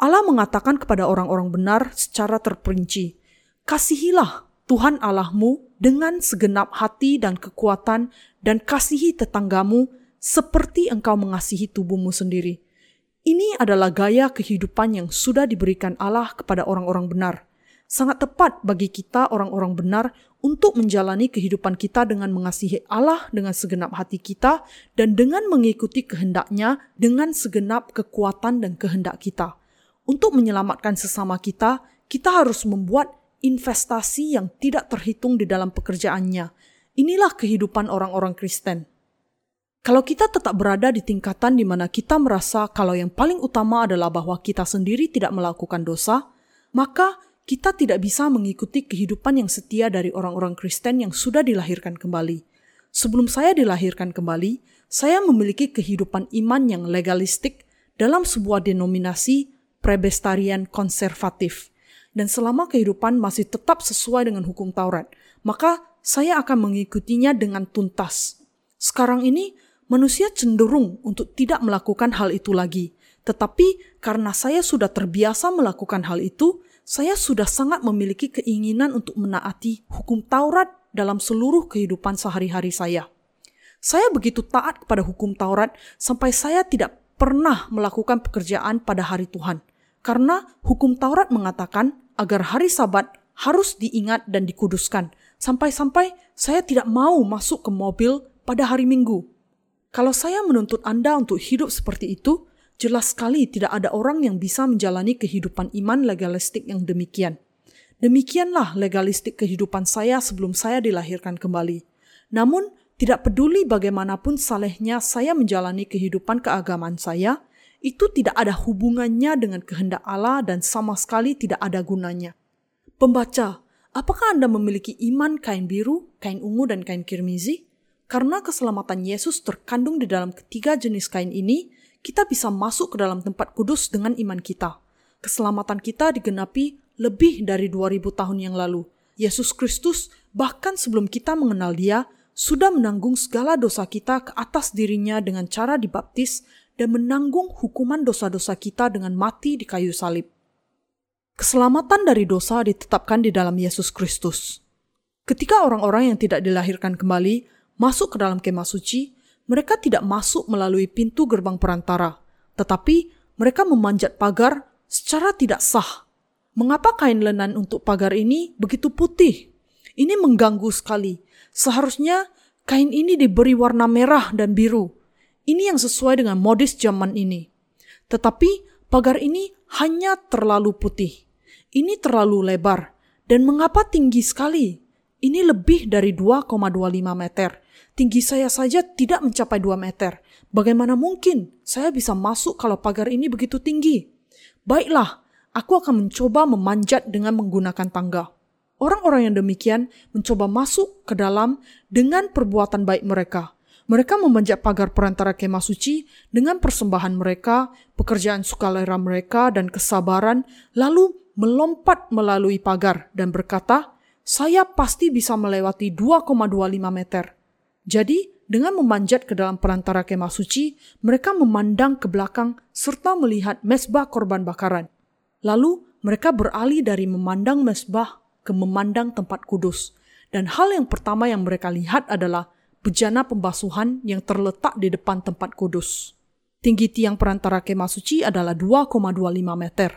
Allah mengatakan kepada orang-orang benar secara terperinci, Kasihilah Tuhan Allahmu dengan segenap hati dan kekuatan dan kasihi tetanggamu seperti engkau mengasihi tubuhmu sendiri. Ini adalah gaya kehidupan yang sudah diberikan Allah kepada orang-orang benar. Sangat tepat bagi kita orang-orang benar untuk menjalani kehidupan kita dengan mengasihi Allah dengan segenap hati kita dan dengan mengikuti kehendaknya dengan segenap kekuatan dan kehendak kita. Untuk menyelamatkan sesama kita, kita harus membuat investasi yang tidak terhitung di dalam pekerjaannya. Inilah kehidupan orang-orang Kristen. Kalau kita tetap berada di tingkatan di mana kita merasa kalau yang paling utama adalah bahwa kita sendiri tidak melakukan dosa, maka kita tidak bisa mengikuti kehidupan yang setia dari orang-orang Kristen yang sudah dilahirkan kembali. Sebelum saya dilahirkan kembali, saya memiliki kehidupan iman yang legalistik dalam sebuah denominasi prebestarian konservatif. Dan selama kehidupan masih tetap sesuai dengan hukum Taurat, maka saya akan mengikutinya dengan tuntas. Sekarang ini, manusia cenderung untuk tidak melakukan hal itu lagi. Tetapi karena saya sudah terbiasa melakukan hal itu, saya sudah sangat memiliki keinginan untuk menaati hukum Taurat dalam seluruh kehidupan sehari-hari saya. Saya begitu taat kepada hukum Taurat sampai saya tidak pernah melakukan pekerjaan pada hari Tuhan. Karena hukum Taurat mengatakan agar hari Sabat harus diingat dan dikuduskan. Sampai-sampai saya tidak mau masuk ke mobil pada hari Minggu. Kalau saya menuntut Anda untuk hidup seperti itu, Jelas sekali tidak ada orang yang bisa menjalani kehidupan iman legalistik yang demikian. Demikianlah legalistik kehidupan saya sebelum saya dilahirkan kembali. Namun, tidak peduli bagaimanapun salehnya saya menjalani kehidupan keagamaan saya, itu tidak ada hubungannya dengan kehendak Allah dan sama sekali tidak ada gunanya. Pembaca, apakah Anda memiliki iman kain biru, kain ungu, dan kain kirmizi? Karena keselamatan Yesus terkandung di dalam ketiga jenis kain ini, kita bisa masuk ke dalam tempat kudus dengan iman kita. Keselamatan kita digenapi lebih dari 2000 tahun yang lalu. Yesus Kristus bahkan sebelum kita mengenal dia, sudah menanggung segala dosa kita ke atas dirinya dengan cara dibaptis dan menanggung hukuman dosa-dosa kita dengan mati di kayu salib. Keselamatan dari dosa ditetapkan di dalam Yesus Kristus. Ketika orang-orang yang tidak dilahirkan kembali masuk ke dalam kemah suci, mereka tidak masuk melalui pintu gerbang perantara, tetapi mereka memanjat pagar secara tidak sah. Mengapa kain lenan untuk pagar ini begitu putih? Ini mengganggu sekali. Seharusnya kain ini diberi warna merah dan biru. Ini yang sesuai dengan modis zaman ini. Tetapi pagar ini hanya terlalu putih. Ini terlalu lebar. Dan mengapa tinggi sekali? Ini lebih dari 2,25 meter. Tinggi saya saja tidak mencapai 2 meter. Bagaimana mungkin saya bisa masuk kalau pagar ini begitu tinggi? Baiklah, aku akan mencoba memanjat dengan menggunakan tangga. Orang-orang yang demikian mencoba masuk ke dalam dengan perbuatan baik mereka. Mereka memanjat pagar perantara kemah suci dengan persembahan mereka, pekerjaan sukarela mereka, dan kesabaran, lalu melompat melalui pagar dan berkata, "Saya pasti bisa melewati 2,25 meter." Jadi, dengan memanjat ke dalam perantara kemah suci, mereka memandang ke belakang serta melihat mesbah korban bakaran. Lalu, mereka beralih dari memandang mesbah ke memandang tempat kudus. Dan hal yang pertama yang mereka lihat adalah bejana pembasuhan yang terletak di depan tempat kudus. Tinggi tiang perantara kemah suci adalah 2,25 meter,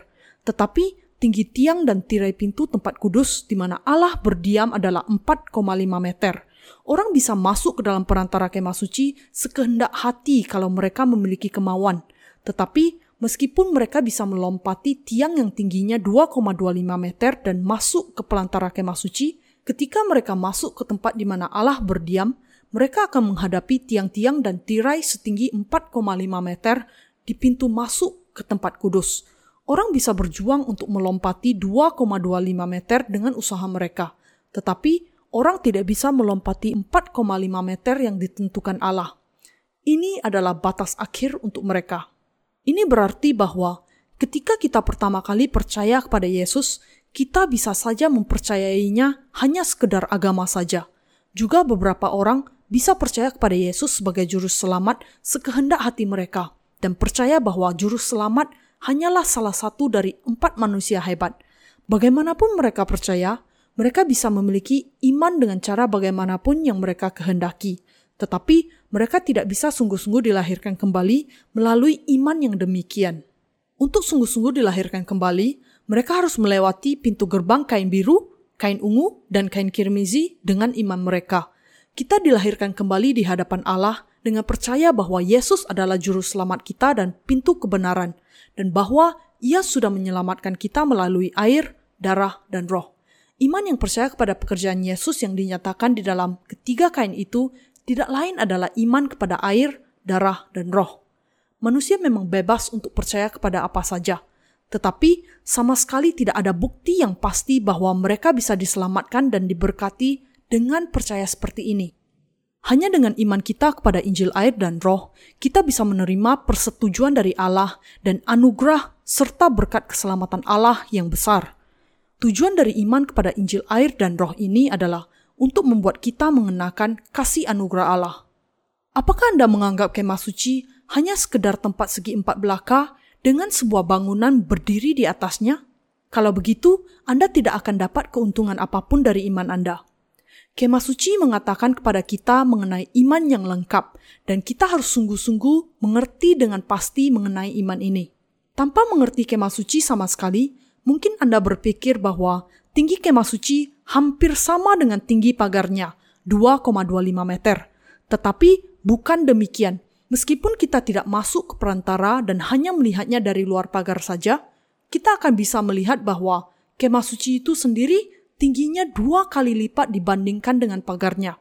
tetapi tinggi tiang dan tirai pintu tempat kudus di mana Allah berdiam adalah 4,5 meter. Orang bisa masuk ke dalam perantara kemah suci sekehendak hati kalau mereka memiliki kemauan. Tetapi meskipun mereka bisa melompati tiang yang tingginya 2,25 meter dan masuk ke pelantara kemah suci, ketika mereka masuk ke tempat di mana Allah berdiam, mereka akan menghadapi tiang-tiang dan tirai setinggi 4,5 meter di pintu masuk ke tempat kudus. Orang bisa berjuang untuk melompati 2,25 meter dengan usaha mereka, tetapi orang tidak bisa melompati 4,5 meter yang ditentukan Allah. Ini adalah batas akhir untuk mereka. Ini berarti bahwa ketika kita pertama kali percaya kepada Yesus, kita bisa saja mempercayainya hanya sekedar agama saja. Juga beberapa orang bisa percaya kepada Yesus sebagai juru selamat sekehendak hati mereka dan percaya bahwa juru selamat hanyalah salah satu dari empat manusia hebat. Bagaimanapun mereka percaya, mereka bisa memiliki iman dengan cara bagaimanapun yang mereka kehendaki. Tetapi mereka tidak bisa sungguh-sungguh dilahirkan kembali melalui iman yang demikian. Untuk sungguh-sungguh dilahirkan kembali, mereka harus melewati pintu gerbang kain biru, kain ungu, dan kain kirmizi dengan iman mereka – kita dilahirkan kembali di hadapan Allah dengan percaya bahwa Yesus adalah juru selamat kita dan pintu kebenaran, dan bahwa Ia sudah menyelamatkan kita melalui air, darah, dan roh. Iman yang percaya kepada pekerjaan Yesus yang dinyatakan di dalam ketiga kain itu tidak lain adalah iman kepada air, darah, dan roh. Manusia memang bebas untuk percaya kepada apa saja, tetapi sama sekali tidak ada bukti yang pasti bahwa mereka bisa diselamatkan dan diberkati dengan percaya seperti ini. Hanya dengan iman kita kepada Injil air dan roh, kita bisa menerima persetujuan dari Allah dan anugerah serta berkat keselamatan Allah yang besar. Tujuan dari iman kepada Injil air dan roh ini adalah untuk membuat kita mengenakan kasih anugerah Allah. Apakah Anda menganggap kemah suci hanya sekedar tempat segi empat belaka dengan sebuah bangunan berdiri di atasnya? Kalau begitu, Anda tidak akan dapat keuntungan apa pun dari iman Anda. Kemah suci mengatakan kepada kita mengenai iman yang lengkap, dan kita harus sungguh-sungguh mengerti dengan pasti mengenai iman ini. Tanpa mengerti kemah suci sama sekali, mungkin Anda berpikir bahwa tinggi kemah suci hampir sama dengan tinggi pagarnya, 2,25 meter. Tetapi bukan demikian. Meskipun kita tidak masuk ke perantara dan hanya melihatnya dari luar pagar saja, kita akan bisa melihat bahwa kemah suci itu sendiri tingginya dua kali lipat dibandingkan dengan pagarnya.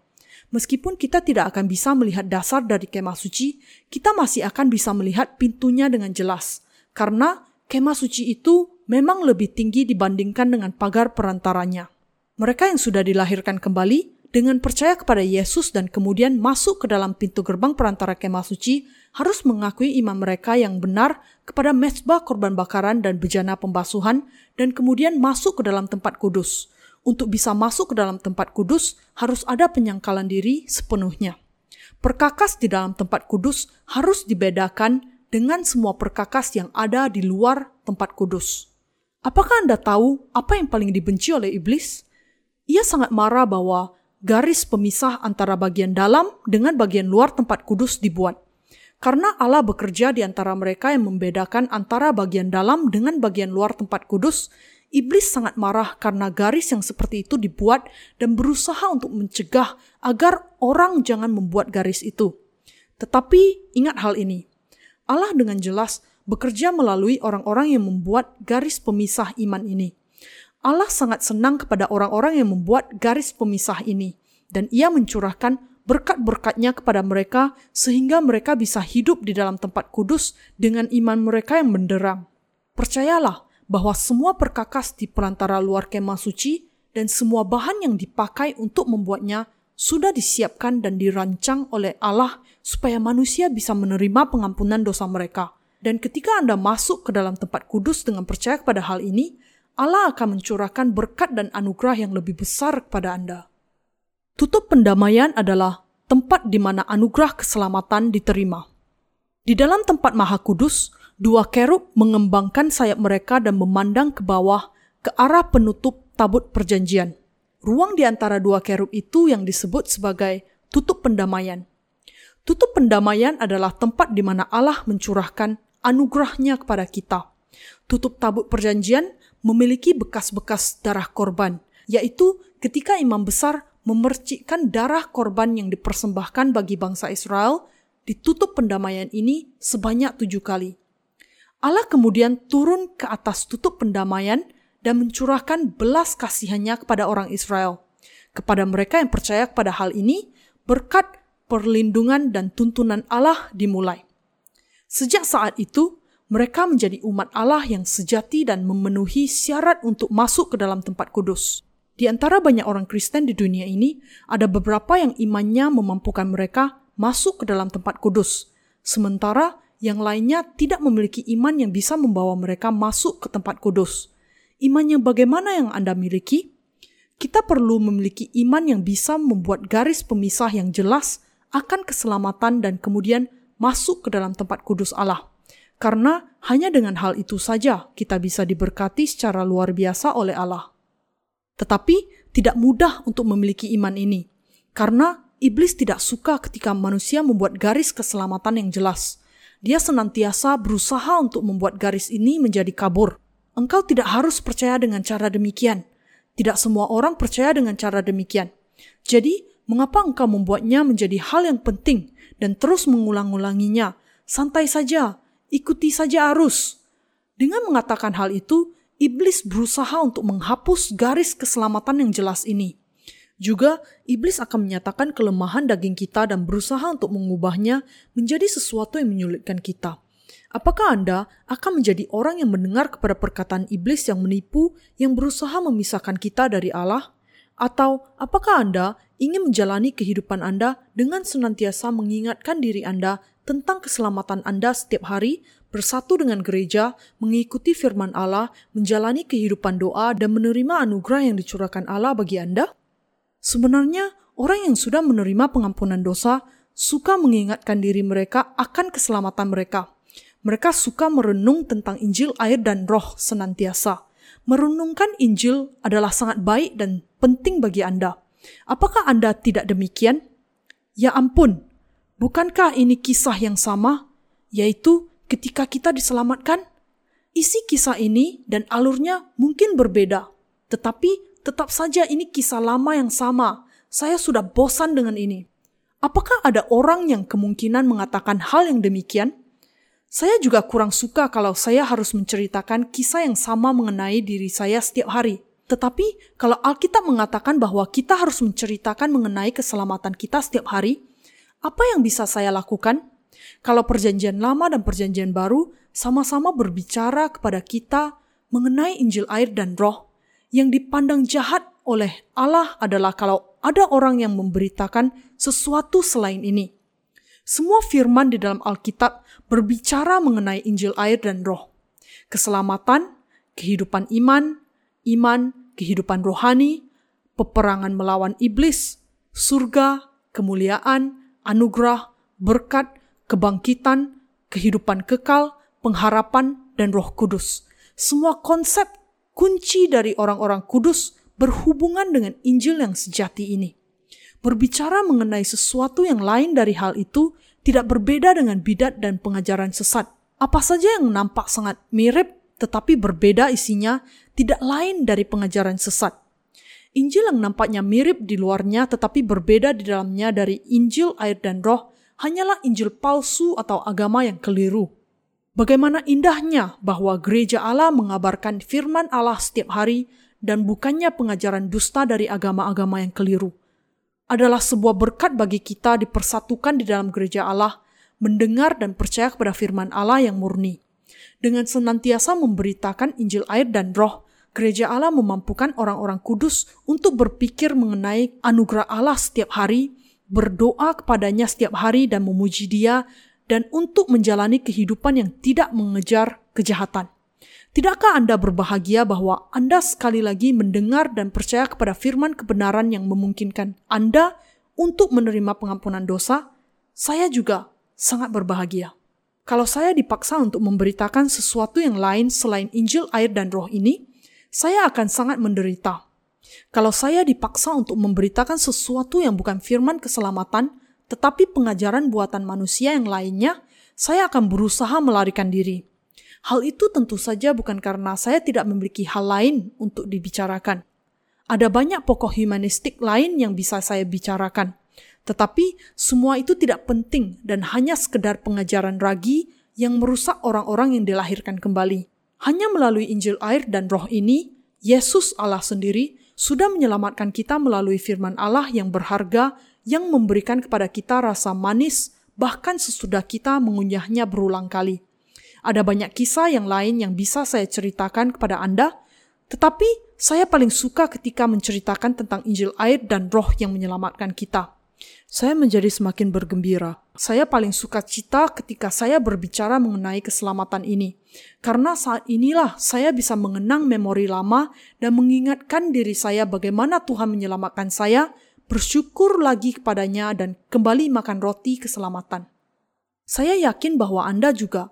Meskipun kita tidak akan bisa melihat dasar dari kemah suci, kita masih akan bisa melihat pintunya dengan jelas. Karena kemah suci itu memang lebih tinggi dibandingkan dengan pagar perantaranya. Mereka yang sudah dilahirkan kembali dengan percaya kepada Yesus dan kemudian masuk ke dalam pintu gerbang perantara kemah suci harus mengakui iman mereka yang benar kepada mesbah korban bakaran dan bejana pembasuhan dan kemudian masuk ke dalam tempat kudus. Untuk bisa masuk ke dalam tempat kudus harus ada penyangkalan diri sepenuhnya. Perkakas di dalam tempat kudus harus dibedakan dengan semua perkakas yang ada di luar tempat kudus. Apakah Anda tahu apa yang paling dibenci oleh iblis? Ia sangat marah bahwa garis pemisah antara bagian dalam dengan bagian luar tempat kudus dibuat. Karena Allah bekerja di antara mereka yang membedakan antara bagian dalam dengan bagian luar tempat kudus, iblis sangat marah karena garis yang seperti itu dibuat dan berusaha untuk mencegah agar orang jangan membuat garis itu. Tetapi ingat hal ini, Allah dengan jelas bekerja melalui orang-orang yang membuat garis pemisah iman ini. Allah sangat senang kepada orang-orang yang membuat garis pemisah ini, dan Ia mencurahkan berkat-berkatnya kepada mereka sehingga mereka bisa hidup di dalam tempat kudus dengan iman mereka yang menderang. Percayalah bahwa semua perkakas di perantara luar kemah suci dan semua bahan yang dipakai untuk membuatnya sudah disiapkan dan dirancang oleh Allah supaya manusia bisa menerima pengampunan dosa mereka. Dan ketika Anda masuk ke dalam tempat kudus dengan percaya kepada hal ini, Allah akan mencurahkan berkat dan anugerah yang lebih besar kepada Anda. Tutup pendamaian adalah tempat di mana anugerah keselamatan diterima. Di dalam tempat maha kudus, dua kerub mengembangkan sayap mereka dan memandang ke bawah ke arah penutup tabut perjanjian. Ruang di antara dua kerub itu yang disebut sebagai tutup pendamaian. Tutup pendamaian adalah tempat di mana Allah mencurahkan anugerahnya kepada kita. Tutup tabut perjanjian memiliki bekas-bekas darah korban, yaitu ketika imam besar memercikkan darah korban yang dipersembahkan bagi bangsa Israel, ditutup pendamaian ini sebanyak tujuh kali. Allah kemudian turun ke atas tutup pendamaian dan mencurahkan belas kasihannya kepada orang Israel. Kepada mereka yang percaya kepada hal ini, berkat perlindungan dan tuntunan Allah dimulai. Sejak saat itu, mereka menjadi umat Allah yang sejati dan memenuhi syarat untuk masuk ke dalam tempat kudus. Di antara banyak orang Kristen di dunia ini, ada beberapa yang imannya memampukan mereka masuk ke dalam tempat kudus, sementara yang lainnya tidak memiliki iman yang bisa membawa mereka masuk ke tempat kudus. Iman yang bagaimana yang Anda miliki? Kita perlu memiliki iman yang bisa membuat garis pemisah yang jelas akan keselamatan dan kemudian masuk ke dalam tempat kudus Allah. Karena hanya dengan hal itu saja kita bisa diberkati secara luar biasa oleh Allah. Tetapi tidak mudah untuk memiliki iman ini, karena iblis tidak suka ketika manusia membuat garis keselamatan yang jelas. Dia senantiasa berusaha untuk membuat garis ini menjadi kabur. Engkau tidak harus percaya dengan cara demikian. Tidak semua orang percaya dengan cara demikian. Jadi, mengapa engkau membuatnya menjadi hal yang penting dan terus mengulang-ulanginya? Santai saja, ikuti saja arus. Dengan mengatakan hal itu, iblis berusaha untuk menghapus garis keselamatan yang jelas ini. Juga, iblis akan menyatakan kelemahan daging kita dan berusaha untuk mengubahnya menjadi sesuatu yang menyulitkan kita. Apakah Anda akan menjadi orang yang mendengar kepada perkataan iblis yang menipu, yang berusaha memisahkan kita dari Allah? Atau apakah Anda ingin menjalani kehidupan Anda dengan senantiasa mengingatkan diri Anda tentang keselamatan Anda setiap hari, bersatu dengan gereja, mengikuti firman Allah, menjalani kehidupan doa, dan menerima anugerah yang dicurahkan Allah bagi Anda? Sebenarnya, orang yang sudah menerima pengampunan dosa suka mengingatkan diri mereka akan keselamatan mereka. Mereka suka merenung tentang Injil, air, dan roh senantiasa. Merenungkan Injil adalah sangat baik dan penting bagi Anda. Apakah Anda tidak demikian? Ya ampun, Bukankah ini kisah yang sama, yaitu ketika kita diselamatkan? Isi kisah ini dan alurnya mungkin berbeda, tetapi tetap saja ini kisah lama yang sama. Saya sudah bosan dengan ini. Apakah ada orang yang kemungkinan mengatakan hal yang demikian? Saya juga kurang suka kalau saya harus menceritakan kisah yang sama mengenai diri saya setiap hari. Tetapi, kalau Alkitab mengatakan bahwa kita harus menceritakan mengenai keselamatan kita setiap hari, apa yang bisa saya lakukan? Kalau perjanjian lama dan perjanjian baru sama-sama berbicara kepada kita mengenai Injil air dan roh yang dipandang jahat oleh Allah adalah kalau ada orang yang memberitakan sesuatu selain ini. Semua firman di dalam Alkitab berbicara mengenai Injil air dan roh. Keselamatan, kehidupan iman, iman, kehidupan rohani, peperangan melawan iblis, surga, kemuliaan, anugerah, berkat, kebangkitan, kehidupan kekal, pengharapan, dan roh kudus. Semua konsep kunci dari orang-orang kudus berhubungan dengan Injil yang sejati ini. Berbicara mengenai sesuatu yang lain dari hal itu tidak berbeda dengan bidat dan pengajaran sesat. Apa saja yang nampak sangat mirip tetapi berbeda isinya tidak lain dari pengajaran sesat. Injil yang nampaknya mirip di luarnya tetapi berbeda di dalamnya dari Injil air dan roh hanyalah Injil palsu atau agama yang keliru. Bagaimana indahnya bahwa gereja Allah mengabarkan firman Allah setiap hari dan bukannya pengajaran dusta dari agama-agama yang keliru. Adalah sebuah berkat bagi kita dipersatukan di dalam gereja Allah, mendengar dan percaya kepada firman Allah yang murni. Dengan senantiasa memberitakan Injil air dan roh, gereja Allah memampukan orang-orang kudus untuk berpikir mengenai anugerah Allah setiap hari, berdoa kepadanya setiap hari dan memuji dia dan untuk menjalani kehidupan yang tidak mengejar kejahatan. Tidakkah Anda berbahagia bahwa Anda sekali lagi mendengar dan percaya kepada firman kebenaran yang memungkinkan Anda untuk menerima pengampunan dosa? Saya juga sangat berbahagia. Kalau saya dipaksa untuk memberitakan sesuatu yang lain selain Injil, air, dan roh ini, saya akan sangat menderita. Kalau saya dipaksa untuk memberitakan sesuatu yang bukan firman keselamatan, tetapi pengajaran buatan manusia yang lainnya, saya akan berusaha melarikan diri. Hal itu tentu saja bukan karena saya tidak memiliki hal lain untuk dibicarakan. Ada banyak pokok humanistik lain yang bisa saya bicarakan. Tetapi semua itu tidak penting dan hanya sekedar pengajaran ragi yang merusak orang-orang yang dilahirkan kembali. Hanya melalui Injil air dan roh ini, Yesus Allah sendiri sudah menyelamatkan kita melalui firman Allah yang berharga yang memberikan kepada kita rasa manis bahkan sesudah kita mengunyahnya berulang kali. Ada banyak kisah yang lain yang bisa saya ceritakan kepada Anda, tetapi saya paling suka ketika menceritakan tentang Injil air dan roh yang menyelamatkan kita. Saya menjadi semakin bergembira. Saya paling suka cita ketika saya berbicara mengenai keselamatan ini. Karena saat inilah saya bisa mengenang memori lama dan mengingatkan diri saya bagaimana Tuhan menyelamatkan saya bersyukur lagi kepadanya dan kembali makan roti keselamatan. Saya yakin bahwa Anda juga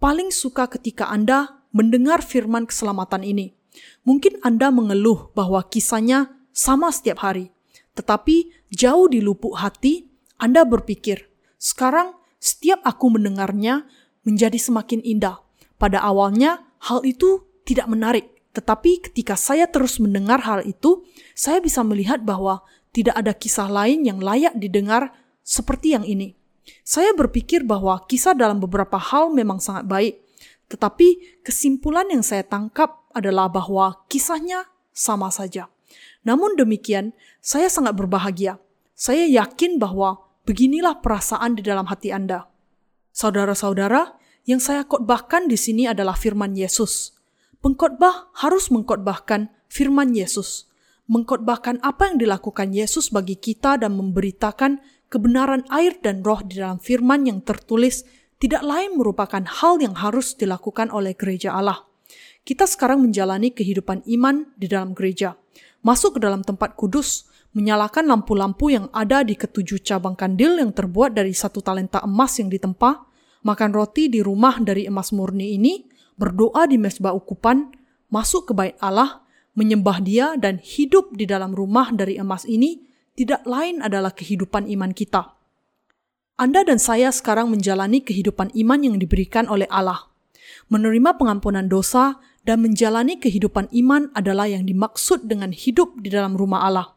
paling suka ketika Anda mendengar firman keselamatan ini. Mungkin Anda mengeluh bahwa kisahnya sama setiap hari, tetapi jauh di lupuk hati, Anda berpikir, sekarang setiap aku mendengarnya menjadi semakin indah. Pada awalnya, hal itu tidak menarik, tetapi ketika saya terus mendengar hal itu, saya bisa melihat bahwa tidak ada kisah lain yang layak didengar seperti yang ini. Saya berpikir bahwa kisah dalam beberapa hal memang sangat baik, tetapi kesimpulan yang saya tangkap adalah bahwa kisahnya sama saja. Namun demikian, saya sangat berbahagia. Saya yakin bahwa beginilah perasaan di dalam hati Anda. Saudara-saudara, yang saya khotbahkan di sini adalah firman Yesus. Pengkhotbah harus mengkhotbahkan firman Yesus mengkhotbahkan apa yang dilakukan Yesus bagi kita dan memberitakan kebenaran air dan roh di dalam firman yang tertulis tidak lain merupakan hal yang harus dilakukan oleh gereja Allah. Kita sekarang menjalani kehidupan iman di dalam gereja, masuk ke dalam tempat kudus, menyalakan lampu-lampu yang ada di ketujuh cabang kandil yang terbuat dari satu talenta emas yang ditempa, makan roti di rumah dari emas murni ini, berdoa di mesbah ukupan, masuk ke bait Allah, menyembah Dia dan hidup di dalam rumah dari emas ini tidak lain adalah kehidupan iman kita. Anda dan saya sekarang menjalani kehidupan iman yang diberikan oleh Allah. Menerima pengampunan dosa dan menjalani kehidupan iman adalah yang dimaksud dengan hidup di dalam rumah Allah.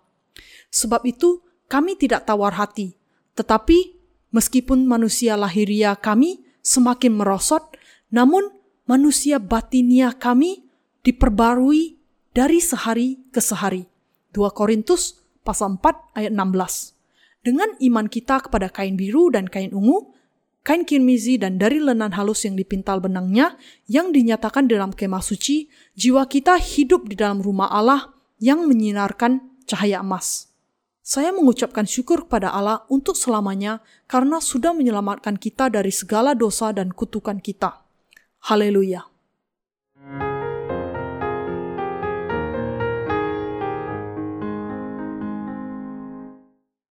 Sebab itu, kami tidak tawar hati, tetapi meskipun manusia lahiria kami semakin merosot, namun manusia batinia kami diperbarui dari sehari ke sehari. 2 Korintus pasal 4 ayat 16. Dengan iman kita kepada kain biru dan kain ungu, kain kirmizi dan dari lenan halus yang dipintal benangnya yang dinyatakan dalam kemah suci, jiwa kita hidup di dalam rumah Allah yang menyinarkan cahaya emas. Saya mengucapkan syukur kepada Allah untuk selamanya karena sudah menyelamatkan kita dari segala dosa dan kutukan kita. Haleluya!